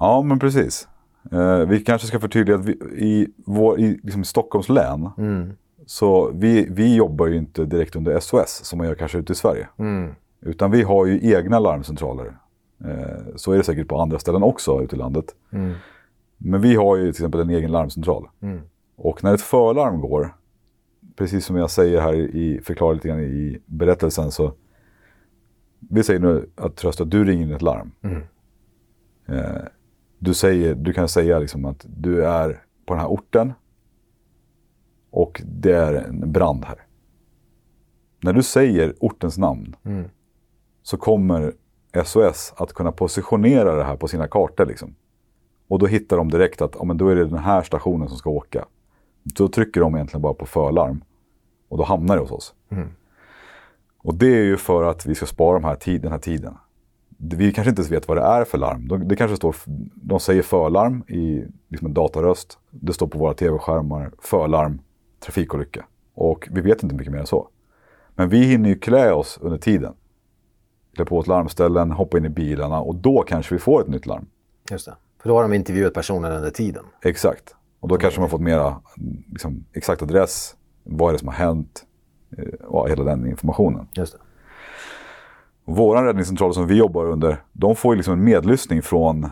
Speaker 2: Ja, men precis. Eh, vi kanske ska förtydliga att vi, i, vår, i liksom Stockholms län så vi, vi jobbar ju inte direkt under SOS som man gör kanske ute i Sverige. Utan vi har ju egna larmcentraler. Eh, så är det säkert på andra ställen också ute i landet. Men vi har ju till exempel en egen larmcentral. Och när ett förlarm går, precis som jag säger här i, förklarar lite grann i berättelsen så vi säger nu att trösta, du ringer in ett larm. Eh, du, säger, du kan säga liksom att du är på den här orten och det är en brand här. När du säger ortens namn så kommer SOS att kunna positionera det här på sina kartor. Liksom. Och då hittar de direkt att ja, men då är det den här stationen som ska åka. Då trycker de egentligen bara på förlarm och då hamnar det hos oss. Och det är ju för att vi ska spara de här tid, den här tiden. vi kanske inte ens vet vad det är för larm. De, det kanske står, de säger förlarm i liksom en dataröst. Det står på våra tv-skärmar, förlarm, trafikolycka. Och vi vet inte mycket mer än så. Men vi hinner ju klä oss under tiden. Klä på oss larmställen, hoppa in i bilarna och då kanske vi får ett nytt larm.
Speaker 1: Just det. För då har de intervjuat personen under tiden.
Speaker 2: Exakt. Och då kanske man fått mera liksom, exakt adress, vad är det som har hänt eh, och hela den informationen.
Speaker 1: Just det.
Speaker 2: Vår räddningscentral som vi jobbar under, de får ju liksom en medlyssning från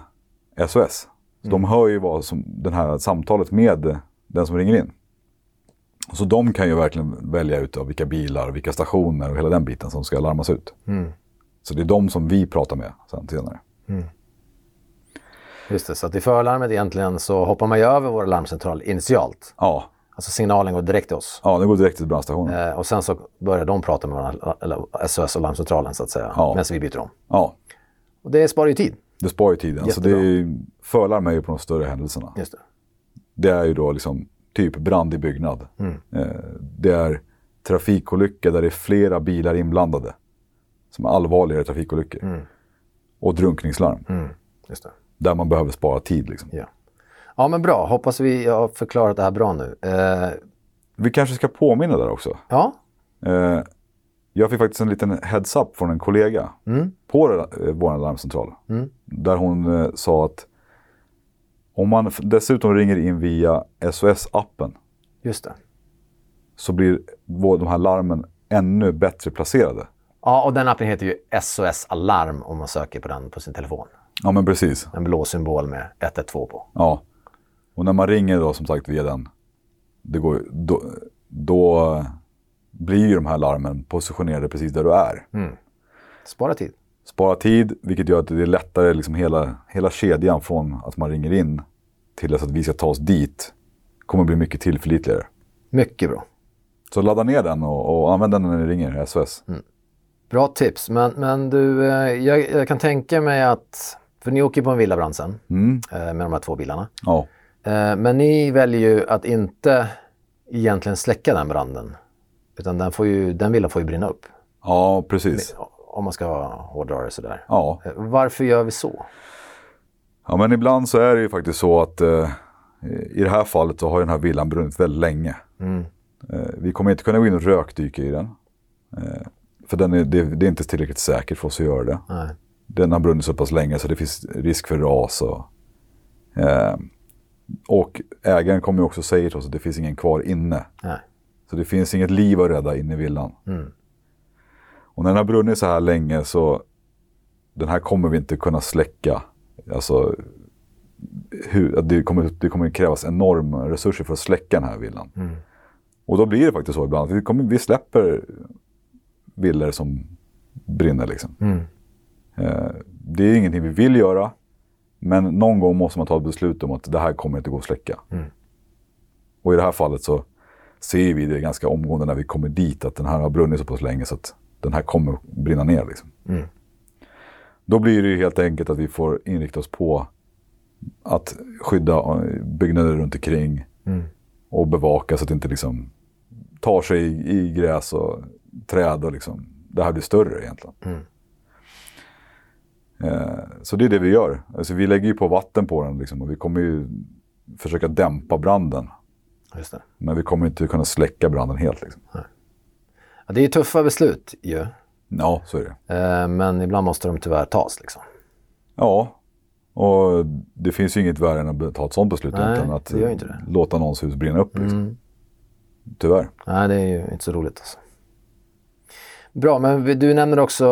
Speaker 2: SOS. Så De hör ju vad som, det här samtalet med den som ringer in. Så de kan ju verkligen välja ut av vilka bilar, vilka stationer och hela den biten som ska larmas ut. Så det är de som vi pratar med sen senare.
Speaker 1: Just det, så att i förlarmet egentligen så hoppar man ju över vår larmcentral initialt.
Speaker 2: Ja,
Speaker 1: Alltså signalen går direkt till oss.
Speaker 2: ja det går direkt till brandstationen.
Speaker 1: Eh, och sen så börjar de prata med varandra, eller SOS och larmcentralen så att säga,
Speaker 2: Ja.
Speaker 1: medan vi byter om.
Speaker 2: Ja,
Speaker 1: Och det sparar ju tid.
Speaker 2: det sparar ju tiden. Så det är, förlarm är ju på de större händelserna.
Speaker 1: Just det.
Speaker 2: Det är ju då liksom typ brand i byggnad. Eh, Det är trafikolycka där det är flera bilar inblandade. Som är allvarligare trafikolyckor. Och drunkningslarm.
Speaker 1: Mm. Just det.
Speaker 2: Där man behöver spara tid. Liksom.
Speaker 1: Ja. ja, men bra. Hoppas vi har förklarat det här bra nu. Eh,
Speaker 2: Vi kanske ska påminna där också.
Speaker 1: ja,
Speaker 2: Eh, Jag fick faktiskt en liten heads-up från en kollega på eh, vår larmcentral. Där hon eh, sa att om man dessutom ringer in via SOS-appen
Speaker 1: just det.
Speaker 2: så blir de här larmen ännu bättre placerade.
Speaker 1: Ja, och den appen heter ju SOS Alarm om man söker på den på sin telefon.
Speaker 2: Ja men precis.
Speaker 1: En blå symbol med 112 på.
Speaker 2: Ja. Och när man ringer då som sagt via den, det går, då, då blir ju de här larmen positionerade precis där du är.
Speaker 1: Spara tid.
Speaker 2: Spara tid, vilket gör att det är lättare, liksom hela, hela kedjan från att man ringer in till dess att vi ska ta oss dit, kommer bli mycket tillförlitligare.
Speaker 1: Mycket bra.
Speaker 2: Så ladda ner den och, och använd den när ni ringer SOS.
Speaker 1: Bra tips. Men, men du, eh, jag, jag kan tänka mig att... För ni åker på en villabrand sen eh, med de här två bilarna.
Speaker 2: Ja.
Speaker 1: Eh, Men ni väljer ju att inte egentligen släcka den branden. Utan den, får ju, den villan får ju brinna upp.
Speaker 2: ja, precis.
Speaker 1: Om man ska hårdra det sådär.
Speaker 2: Ja.
Speaker 1: Eh, Varför gör vi så?
Speaker 2: ja, men ibland så är det ju faktiskt så att eh, i det här fallet så har den här villan brunnit väldigt länge. Eh, vi kommer inte kunna gå in och rökdyka i den. Eh, för den är, det, det är inte tillräckligt säkert för oss att göra det.
Speaker 1: Nej.
Speaker 2: Den har brunnit så pass länge så det finns risk för ras. Och, eh, och ägaren kommer ju också säga till oss att det finns ingen kvar inne.
Speaker 1: Nej.
Speaker 2: Så det finns inget liv att rädda inne i villan. Och när den har brunnit så här länge så den här kommer vi inte kunna släcka. Alltså, hur, det, kommer, det kommer krävas enorma resurser för att släcka den här villan. Och då blir det faktiskt så ibland att vi, kommer, vi släpper villor som brinner. Liksom. Eh, det är ingenting vi vill göra. Men någon gång måste man ta ett beslut om att det här kommer inte gå att släcka. Och i det här fallet så ser vi det ganska omgående när vi kommer dit att den här har brunnit så pass länge så att den här kommer brinna ner. Liksom. Då blir det ju helt enkelt att vi får inrikta oss på att skydda eh, byggnader runt omkring och bevaka så att det inte liksom tar sig i, i gräs och träd och liksom, det här blir större egentligen. Eh, så det är det vi gör. Alltså, vi lägger ju på vatten på den liksom, och vi kommer ju försöka dämpa branden. Men vi kommer inte kunna släcka branden helt. Liksom.
Speaker 1: Ja, det är ju tuffa beslut ju.
Speaker 2: Ja, så är det.
Speaker 1: Eh, Men ibland måste de tyvärr tas. Liksom.
Speaker 2: Ja, och det finns ju inget värre än att ta ett sånt beslut
Speaker 1: Nej,
Speaker 2: egentligen. Att.
Speaker 1: Mm.
Speaker 2: låta någons hus brinna upp. Liksom. Tyvärr.
Speaker 1: Nej, det är ju inte så roligt. Alltså. Bra, men du nämner också,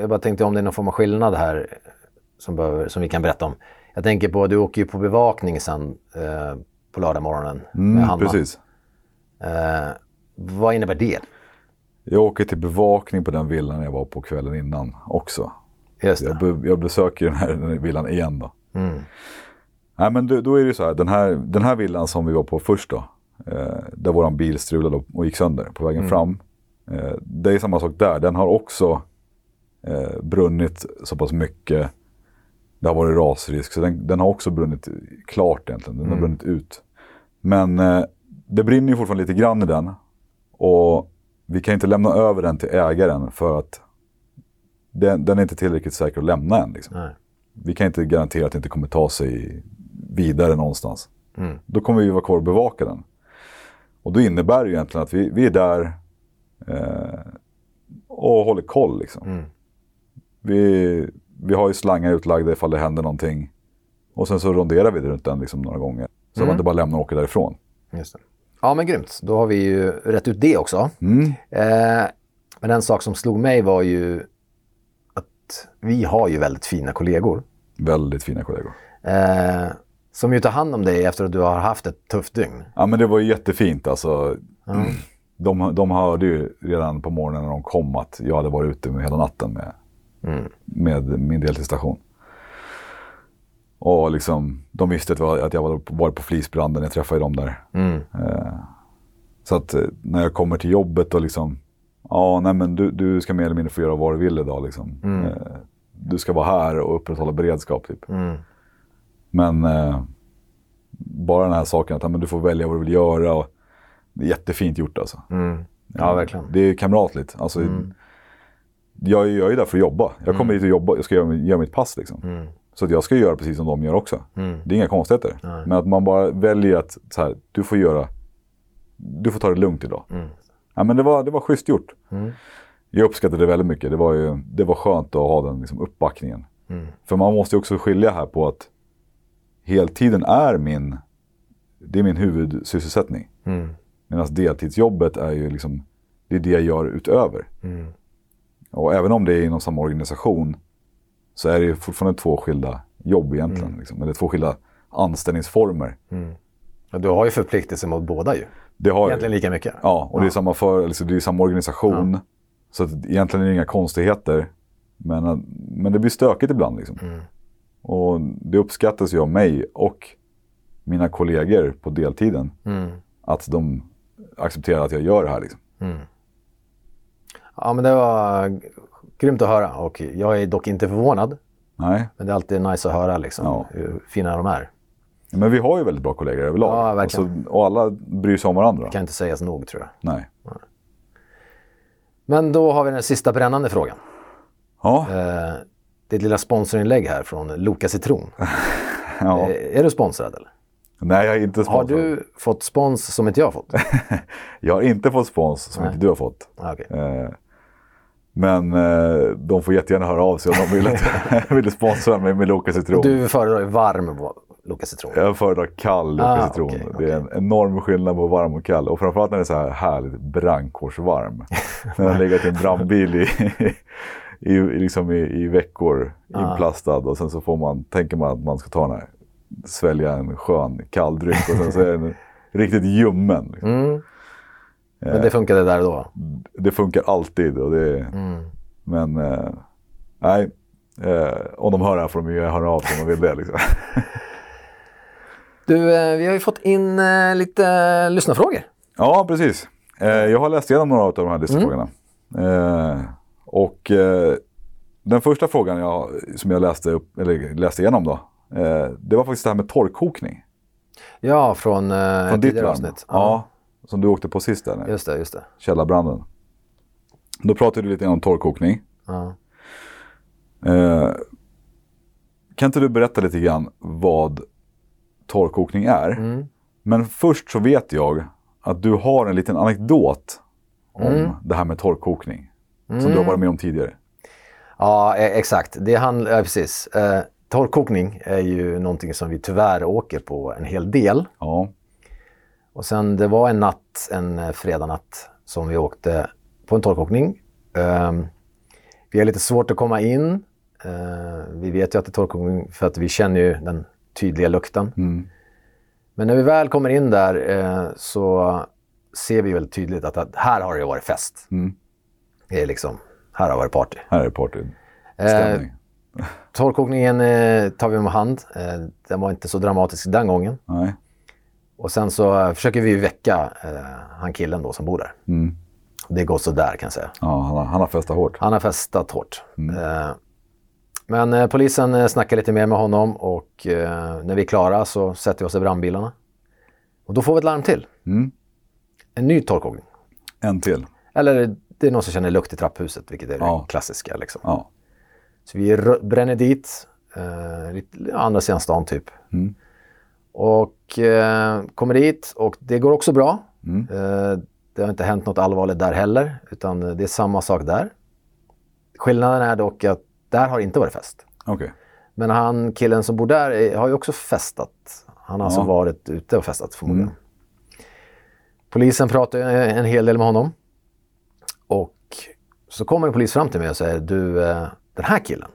Speaker 1: jag bara tänkte om det är någon form av skillnad här som, behöver, som vi kan berätta om. Jag tänker på, du åker ju på bevakning sen eh, på lördagmorgonen med
Speaker 2: Mm,
Speaker 1: Hanna.
Speaker 2: precis.
Speaker 1: Eh, vad innebär det?
Speaker 2: Jag åker till bevakning på den villan jag var på kvällen innan också.
Speaker 1: Just
Speaker 2: Jag,
Speaker 1: det.
Speaker 2: be, jag besöker den här, den här villan igen då.
Speaker 1: Mm.
Speaker 2: Nej men då, då är det så här, den här, den här villan som vi var på först då. Eh, där våran bil strulade och, gick sönder på vägen fram. Eh, det är samma sak där, den har också eh, brunnit så pass mycket. Det har varit rasrisk, så den, den har också brunnit klart egentligen. Den har brunnit ut. Men eh, det brinner ju fortfarande lite grann i den. Och vi kan inte lämna över den till ägaren för att den, den är inte tillräckligt säker att lämna än. Liksom.
Speaker 1: Nej.
Speaker 2: Vi kan inte garantera att det inte kommer ta sig vidare någonstans.
Speaker 1: Mm.
Speaker 2: Då kommer vi vara kvar och bevaka den. Och då innebär det ju egentligen att vi, vi är där och håller koll. Liksom.
Speaker 1: Mm.
Speaker 2: Vi, vi har ju slangar utlagda ifall det händer någonting. Och sen så ronderar vi runt den liksom några gånger. Så
Speaker 1: Mm.
Speaker 2: man inte bara lämnar och åker därifrån.
Speaker 1: Just det. Ja, men grymt. Då har vi ju rätt ut det också.
Speaker 2: Mm.
Speaker 1: Eh, men en sak som slog mig var ju att vi har ju väldigt fina kollegor.
Speaker 2: Väldigt fina kollegor.
Speaker 1: Eh, som ju tar hand om dig efter att du har haft ett tufft dygn.
Speaker 2: Ja men det var ju jättefint alltså. De, de hörde ju redan på morgonen när de kom att jag hade varit ute med hela natten med,
Speaker 1: Mm.
Speaker 2: med min deltidsstation. Och liksom, de visste att, jag- att jag var varit på flisbranden, jag träffade dem där.
Speaker 1: Mm.
Speaker 2: Eh, så att eh, när jag kommer till jobbet och liksom, ja nej men du, du ska mer eller mindre få göra vad du vill idag liksom. Eh, du ska vara här och upprätthålla beredskap typ.
Speaker 1: Mm.
Speaker 2: Men bara den här saken att ja, men du får välja vad du vill göra. Och, det är jättefint gjort alltså.
Speaker 1: Mm. Ja, verkligen.
Speaker 2: Det är kamratligt. Alltså, jag, jag är där för att jobba. Jag kommer hit och jobba, jag ska göra, göra mitt pass liksom.
Speaker 1: Mm.
Speaker 2: Så jag ska göra precis som de gör också.
Speaker 1: Mm.
Speaker 2: Det är inga konstigheter. Men att man bara väljer att så här, du får göra, du får ta det lugnt idag.
Speaker 1: Mm.
Speaker 2: Ja, men det, var, det var schysst gjort.
Speaker 1: Mm.
Speaker 2: Jag uppskattade det väldigt mycket. Det var, ju, det var skönt att ha den liksom, uppbackningen.
Speaker 1: Mm.
Speaker 2: För man måste ju också skilja här på att heltiden är min, det är min huvudsysselsättning.
Speaker 1: Mm.
Speaker 2: Medan deltidsjobbet är ju liksom, det är det jag gör utöver.
Speaker 1: Mm.
Speaker 2: Och även om det är inom samma organisation så är det ju fortfarande två skilda jobb egentligen. Liksom, eller två skilda anställningsformer.
Speaker 1: Och du har ju förpliktelse mot båda ju.
Speaker 2: Det har.
Speaker 1: Egentligen lika mycket.
Speaker 2: Ja, och det är samma, för, alltså, det är samma organisation. Så att egentligen är det inga konstigheter. Men, men det blir stökigt ibland. Liksom. Och det uppskattas ju av mig och mina kollegor på deltiden.
Speaker 1: Mm.
Speaker 2: Att de accepterar att jag gör det här. Liksom.
Speaker 1: Ja, men det var grymt att höra och jag är dock inte förvånad.
Speaker 2: Nej,
Speaker 1: Men det är alltid nice att höra liksom,
Speaker 2: Ja.
Speaker 1: hur fina de är.
Speaker 2: men vi har ju väldigt bra kollegor överlag.
Speaker 1: Ja, verkligen.
Speaker 2: Och, så, och alla bryr sig om varandra.
Speaker 1: Kan inte sägas nog tror jag.
Speaker 2: Nej.
Speaker 1: Men då har vi den sista brännande frågan.
Speaker 2: Ja,
Speaker 1: Eh, det är ett lilla sponsorinlägg här från Loka Citron.
Speaker 2: ja.
Speaker 1: Eh, är du sponsrad eller?
Speaker 2: Nej, jag är inte
Speaker 1: Har
Speaker 2: sponsrad.
Speaker 1: du fått spons som inte jag har fått?
Speaker 2: Jag har inte fått spons som inte du har fått.
Speaker 1: Ah, okej.
Speaker 2: Eh, men eh, de får jättegärna höra av sig om de vill, att, vill sponsra mig med Loka Citron.
Speaker 1: Du föredrar varm Loka Citron.
Speaker 2: Jag föredrar kall Loka
Speaker 1: Ah,
Speaker 2: Citron.
Speaker 1: okej,
Speaker 2: Det är en enorm skillnad på varm och kall. Och framförallt när den är så här härligt brandkårsvarm. när den har legat i en brandbil i, i, liksom i, i veckor inplastad. Och sen så får man, tänker man att man ska ta den här, svälja en skön kall dryck. Och sen så är den riktigt ljummen. Liksom.
Speaker 1: Mm. Men det funkade där då?
Speaker 2: Det funkar alltid. Och det,
Speaker 1: Mm.
Speaker 2: Men eh, nej, eh, om de hör det här får de ju höra av sig om de vill det. Liksom.
Speaker 1: Du, eh, vi har ju fått in eh, lite eh, lyssnarfrågor.
Speaker 2: ja, precis. Eh, jag har läst igenom några av de här listfrågorna. Eh, och eh, den första frågan jag, som jag läste, upp, eller läste igenom då, eh, det var faktiskt det här med torrkokning.
Speaker 1: Ja, från, eh,
Speaker 2: Från ditt larm.
Speaker 1: avsnitt.
Speaker 2: Ja, som du åkte på sist där,
Speaker 1: Just det, just det.
Speaker 2: källarbranden. Då pratade du lite om torrkokning.
Speaker 1: Ja.
Speaker 2: Eh, kan inte du berätta lite grann vad torrkokning är?
Speaker 1: Mm.
Speaker 2: Men först så vet jag att du har en liten anekdot om
Speaker 1: Mm.
Speaker 2: det här med torrkokning. Som du har varit med om tidigare.
Speaker 1: Ja, eh, exakt. Det handlar, ja, precis. Eh, torrkokning är ju någonting som vi tyvärr åker på en hel del.
Speaker 2: Ja,
Speaker 1: Och sen det var en natt, en eh, fredagnatt, som vi åkte på en torrkokning. Ehm, vi har lite svårt att komma in. Eh, vi vet ju att det är torrkokning för att vi känner ju den tydliga lukten.
Speaker 2: Mm.
Speaker 1: Men när vi väl kommer in där eh, så ser vi väldigt tydligt att, att här har det varit fest.
Speaker 2: Mm.
Speaker 1: Det är liksom, här har varit party.
Speaker 2: här är party.
Speaker 1: Eh,
Speaker 2: Stämning.
Speaker 1: Torrkokningen eh, tar vi om hand. Eh, den var inte så dramatisk den gången.
Speaker 2: Nej.
Speaker 1: Och sen så eh, försöker vi väcka eh, han killen då som bor där.
Speaker 2: Mm.
Speaker 1: Det går så där kan jag säga.
Speaker 2: Ja, han, har, han har festat hårt.
Speaker 1: Han har festat hårt. Eh, men eh, polisen eh, snackar lite mer med honom och eh, när vi är klara så sätter vi oss i brandbilarna. Och då får vi ett larm till.
Speaker 2: Mm.
Speaker 1: En ny torrkokning.
Speaker 2: En till.
Speaker 1: Eller det är någon som känner lukt i trapphuset, vilket är det
Speaker 2: Ja.
Speaker 1: klassiska. Liksom.
Speaker 2: Ja.
Speaker 1: Så vi bränner dit, eh, lite, andra sidan stan typ.
Speaker 2: Mm.
Speaker 1: Och eh, kommer dit och det går också bra.
Speaker 2: Mm.
Speaker 1: Eh, det har inte hänt något allvarligt där heller, utan det är samma sak där. Skillnaden är dock att där har inte varit fest.
Speaker 2: Okej.
Speaker 1: Men han, killen som bor där är, har ju också festat. Han har alltså
Speaker 2: Ja.
Speaker 1: varit ute och festat förmodligen.
Speaker 2: Mm.
Speaker 1: Polisen pratar en hel del med honom. Och så kommer en polis fram till mig och säger, du, eh, den här killen,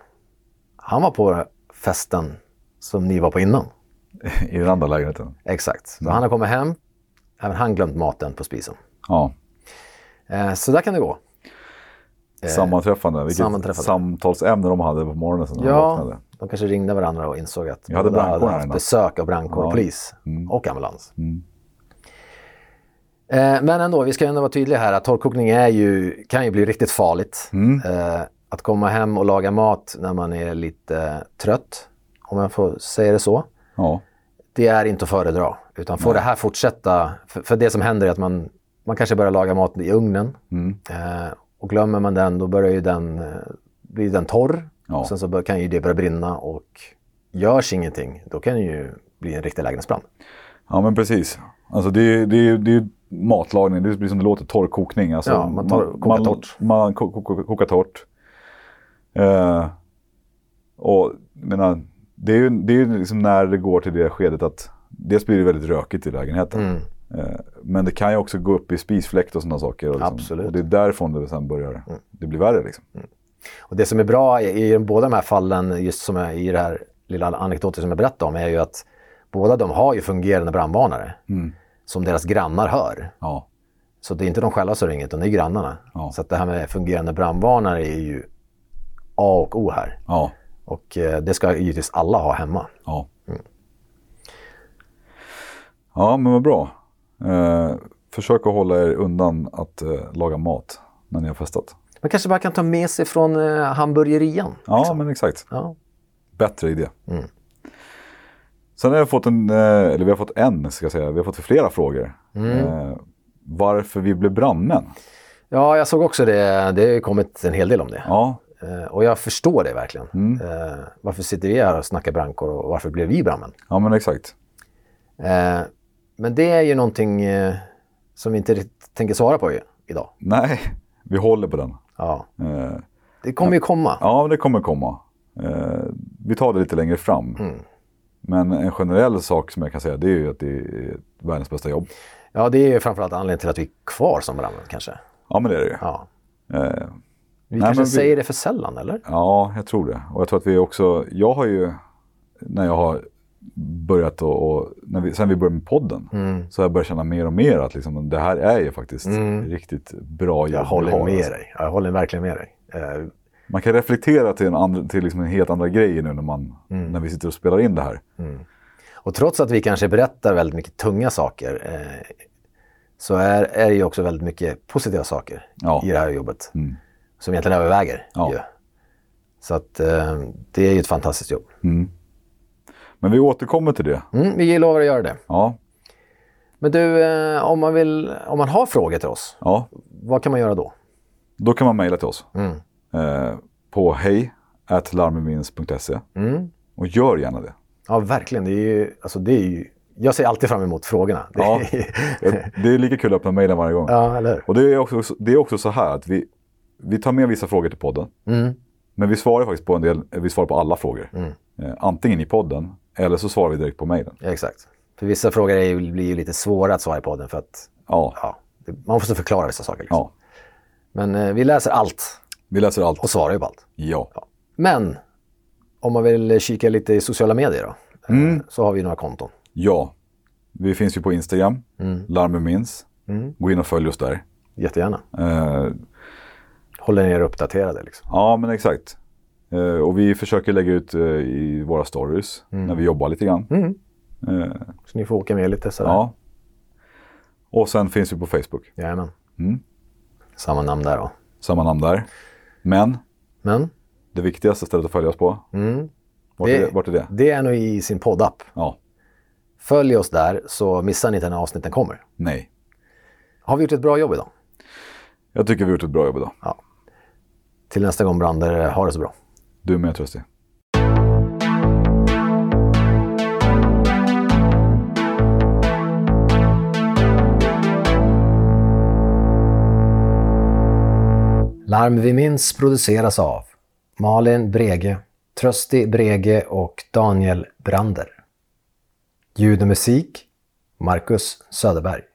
Speaker 1: han var på festen som ni var på innan.
Speaker 2: I den andra lägenheten?
Speaker 1: Exakt. Så
Speaker 2: Mm.
Speaker 1: han har kommit hem, även han glömt maten på spisen.
Speaker 2: Ja.
Speaker 1: Eh, så där kan det gå.
Speaker 2: Sammanträffande. Vilket
Speaker 1: Eh, sammanträffande.
Speaker 2: samtalsämne de hade på morgonen sen de
Speaker 1: Ja, de kanske ringde varandra och insåg att
Speaker 2: Jag hade
Speaker 1: båda
Speaker 2: här
Speaker 1: haft besök av brandkår
Speaker 2: Ja.
Speaker 1: polis
Speaker 2: Mm.
Speaker 1: och ambulans.
Speaker 2: Mm.
Speaker 1: Eh, men ändå, vi ska ändå vara tydliga här att torrkokning är ju, kan ju bli riktigt farligt.
Speaker 2: Mm.
Speaker 1: Att komma hem och laga mat när man är lite trött, om jag får säga det så,
Speaker 2: Ja.
Speaker 1: det är inte att föredra. Utan får det här fortsätta, för, för det som händer är att man, man kanske börjar laga mat i ugnen.
Speaker 2: Mm.
Speaker 1: Eh, och glömmer man den, då börjar ju den, eh, blir den torr.
Speaker 2: Ja.
Speaker 1: Sen så bör, kan ju det börja brinna och görs ingenting, då kan det ju bli en riktig lägenhetsbrand.
Speaker 2: ja, men precis. Alltså det är, det är, det är matlagning, det blir som det låter, torrkokning. Alltså,
Speaker 1: Ja, man tar- kokar
Speaker 2: man,
Speaker 1: torrt.
Speaker 2: Man ko- kokar torrt. Eh, och menar, det är ju det är ju liksom när det går till det skedet att dels blir det väldigt rökigt i lägenheten.
Speaker 1: Mm.
Speaker 2: Eh, men det kan ju också gå upp i spisfläkt och sådana saker. Och, liksom,
Speaker 1: Absolut.
Speaker 2: och det är därifrån det sen börjar, det blir värre liksom.
Speaker 1: Och det som är bra i, i båda de här fallen, just som är i det här lilla anekdoten som jag berättade om, är ju att båda de har ju fungerande brandvarnare som deras grannar hör.
Speaker 2: Ja,
Speaker 1: Så det är inte de själva som ringer, utan det är grannarna.
Speaker 2: Ja.
Speaker 1: Så att det här med fungerande brandvarnare är ju A och O här.
Speaker 2: ja,
Speaker 1: Och eh, det ska givetvis alla ha hemma.
Speaker 2: ja. Ja, men vad bra. Eh, försök att hålla er undan att eh, laga mat när ni har festat.
Speaker 1: Man kanske bara kan ta med sig från eh, hamburgerian.
Speaker 2: Ja, men exakt.
Speaker 1: Ja.
Speaker 2: Bättre idé.
Speaker 1: Mm.
Speaker 2: Sen har jag fått en, eh, eller vi har fått en, ska jag säga, vi har fått flera frågor.
Speaker 1: Mm.
Speaker 2: Eh, varför vi blev brandmän.
Speaker 1: ja, jag såg också det. Det har kommit en hel del om det.
Speaker 2: Ja,
Speaker 1: och jag förstår det verkligen.
Speaker 2: Mm.
Speaker 1: Eh, varför sitter vi här och snackar brandkår och varför blev vi brandmän?
Speaker 2: ja men exakt.
Speaker 1: Eh, men det är ju någonting eh, som vi inte riktigt tänker svara på i- idag.
Speaker 2: Nej, vi håller på den.
Speaker 1: Ja.
Speaker 2: Eh,
Speaker 1: Det kommer ju komma.
Speaker 2: ja, det kommer komma. Eh, vi tar det lite längre fram.
Speaker 1: Mm.
Speaker 2: Men en generell sak som jag kan säga det är ju att det är världens bästa jobb.
Speaker 1: Ja, det är ju framförallt anledningen till att vi är kvar som brandmän kanske.
Speaker 2: Ja, men det är det ju.
Speaker 1: Ja. Vi
Speaker 2: Nej,
Speaker 1: kanske
Speaker 2: vi-
Speaker 1: säger det för sällan, eller?
Speaker 2: Ja, jag tror det. Och jag tror att vi också, jag har ju, när jag har börjat och, och när vi, sen vi började med podden, så har jag börjat känna mer och mer att liksom, det här är ju faktiskt riktigt bra jobb
Speaker 1: Jag håller med
Speaker 2: alltså.
Speaker 1: dig. Jag håller verkligen med dig. Eh,
Speaker 2: Man kan reflektera till en, andra, till liksom en helt andra grej nu när, man,
Speaker 1: Mm.
Speaker 2: när vi sitter och spelar in det här.
Speaker 1: Och trots att vi kanske berättar väldigt mycket tunga saker eh, så är, är det ju också väldigt mycket positiva saker
Speaker 2: Ja.
Speaker 1: i det här jobbet.
Speaker 2: Mm.
Speaker 1: Som egentligen överväger.
Speaker 2: Ja.
Speaker 1: Ju. Så att eh, det är ju ett fantastiskt jobb.
Speaker 2: Men vi återkommer till det.
Speaker 1: Mm, vi lovar att göra det.
Speaker 2: Ja,
Speaker 1: Men du, eh, om, man vill, om man har frågor till oss,
Speaker 2: ja.
Speaker 1: vad kan man göra då?
Speaker 2: då kan man mejla till oss.
Speaker 1: Mm.
Speaker 2: Eh, på hej
Speaker 1: Mm.
Speaker 2: och gör gärna det.
Speaker 1: Ja, verkligen. Det är ju, alltså, det är ju, jag ser alltid fram emot frågorna. Det
Speaker 2: Ja.
Speaker 1: är-
Speaker 2: Det är lika kul att öppna mejlen varje gång.
Speaker 1: ja, eller?
Speaker 2: Och det är också, det är också så här att vi, vi tar med vissa frågor till podden.
Speaker 1: Mm.
Speaker 2: Men vi svarar faktiskt på en del, vi svarar på alla frågor. Eh, antingen i podden eller så svarar vi direkt på mejlen.
Speaker 1: Ja, exakt. För vissa frågor är ju, blir ju lite svåra att svara i podden för att
Speaker 2: Ja,
Speaker 1: ja, man måste förklara vissa saker. Liksom.
Speaker 2: ja.
Speaker 1: Men eh, vi läser allt
Speaker 2: Vi läser allt.
Speaker 1: och svarar ju på allt.
Speaker 2: Ja.
Speaker 1: Men om man vill kika lite i sociala medier då,
Speaker 2: Mm.
Speaker 1: eh, så har vi några konton.
Speaker 2: Ja. Vi finns ju på Instagram,
Speaker 1: Mm.
Speaker 2: larmemins. Gå in och följ oss där.
Speaker 1: Jättegärna.
Speaker 2: Eh,
Speaker 1: Håller er uppdaterade liksom.
Speaker 2: ja, men exakt. Eh, och vi försöker lägga ut eh, i våra stories när vi jobbar lite grann.
Speaker 1: Mm.
Speaker 2: Eh,
Speaker 1: Så ni får åka med lite sådär.
Speaker 2: ja. Och sen finns vi på Facebook.
Speaker 1: Jajamän.
Speaker 2: Mm.
Speaker 1: Samma namn där då.
Speaker 2: Samma namn där. Men
Speaker 1: Men
Speaker 2: det viktigaste stället att följa oss på,
Speaker 1: mm,
Speaker 2: vart,
Speaker 1: Det-
Speaker 2: är, det, vart är det?
Speaker 1: det är nog i sin poddapp.
Speaker 2: Ja,
Speaker 1: Följ oss där så missar ni inte när avsnitten kommer.
Speaker 2: nej.
Speaker 1: Har vi gjort ett bra jobb idag?
Speaker 2: Jag tycker vi har gjort ett bra jobb idag.
Speaker 1: Till nästa gång Brander, ha det så bra.
Speaker 2: Du med Trösti.
Speaker 1: Larm vi minns produceras av Malin Brege, Trösti Brege och Daniel Brander. Ljud och musik Marcus Söderberg.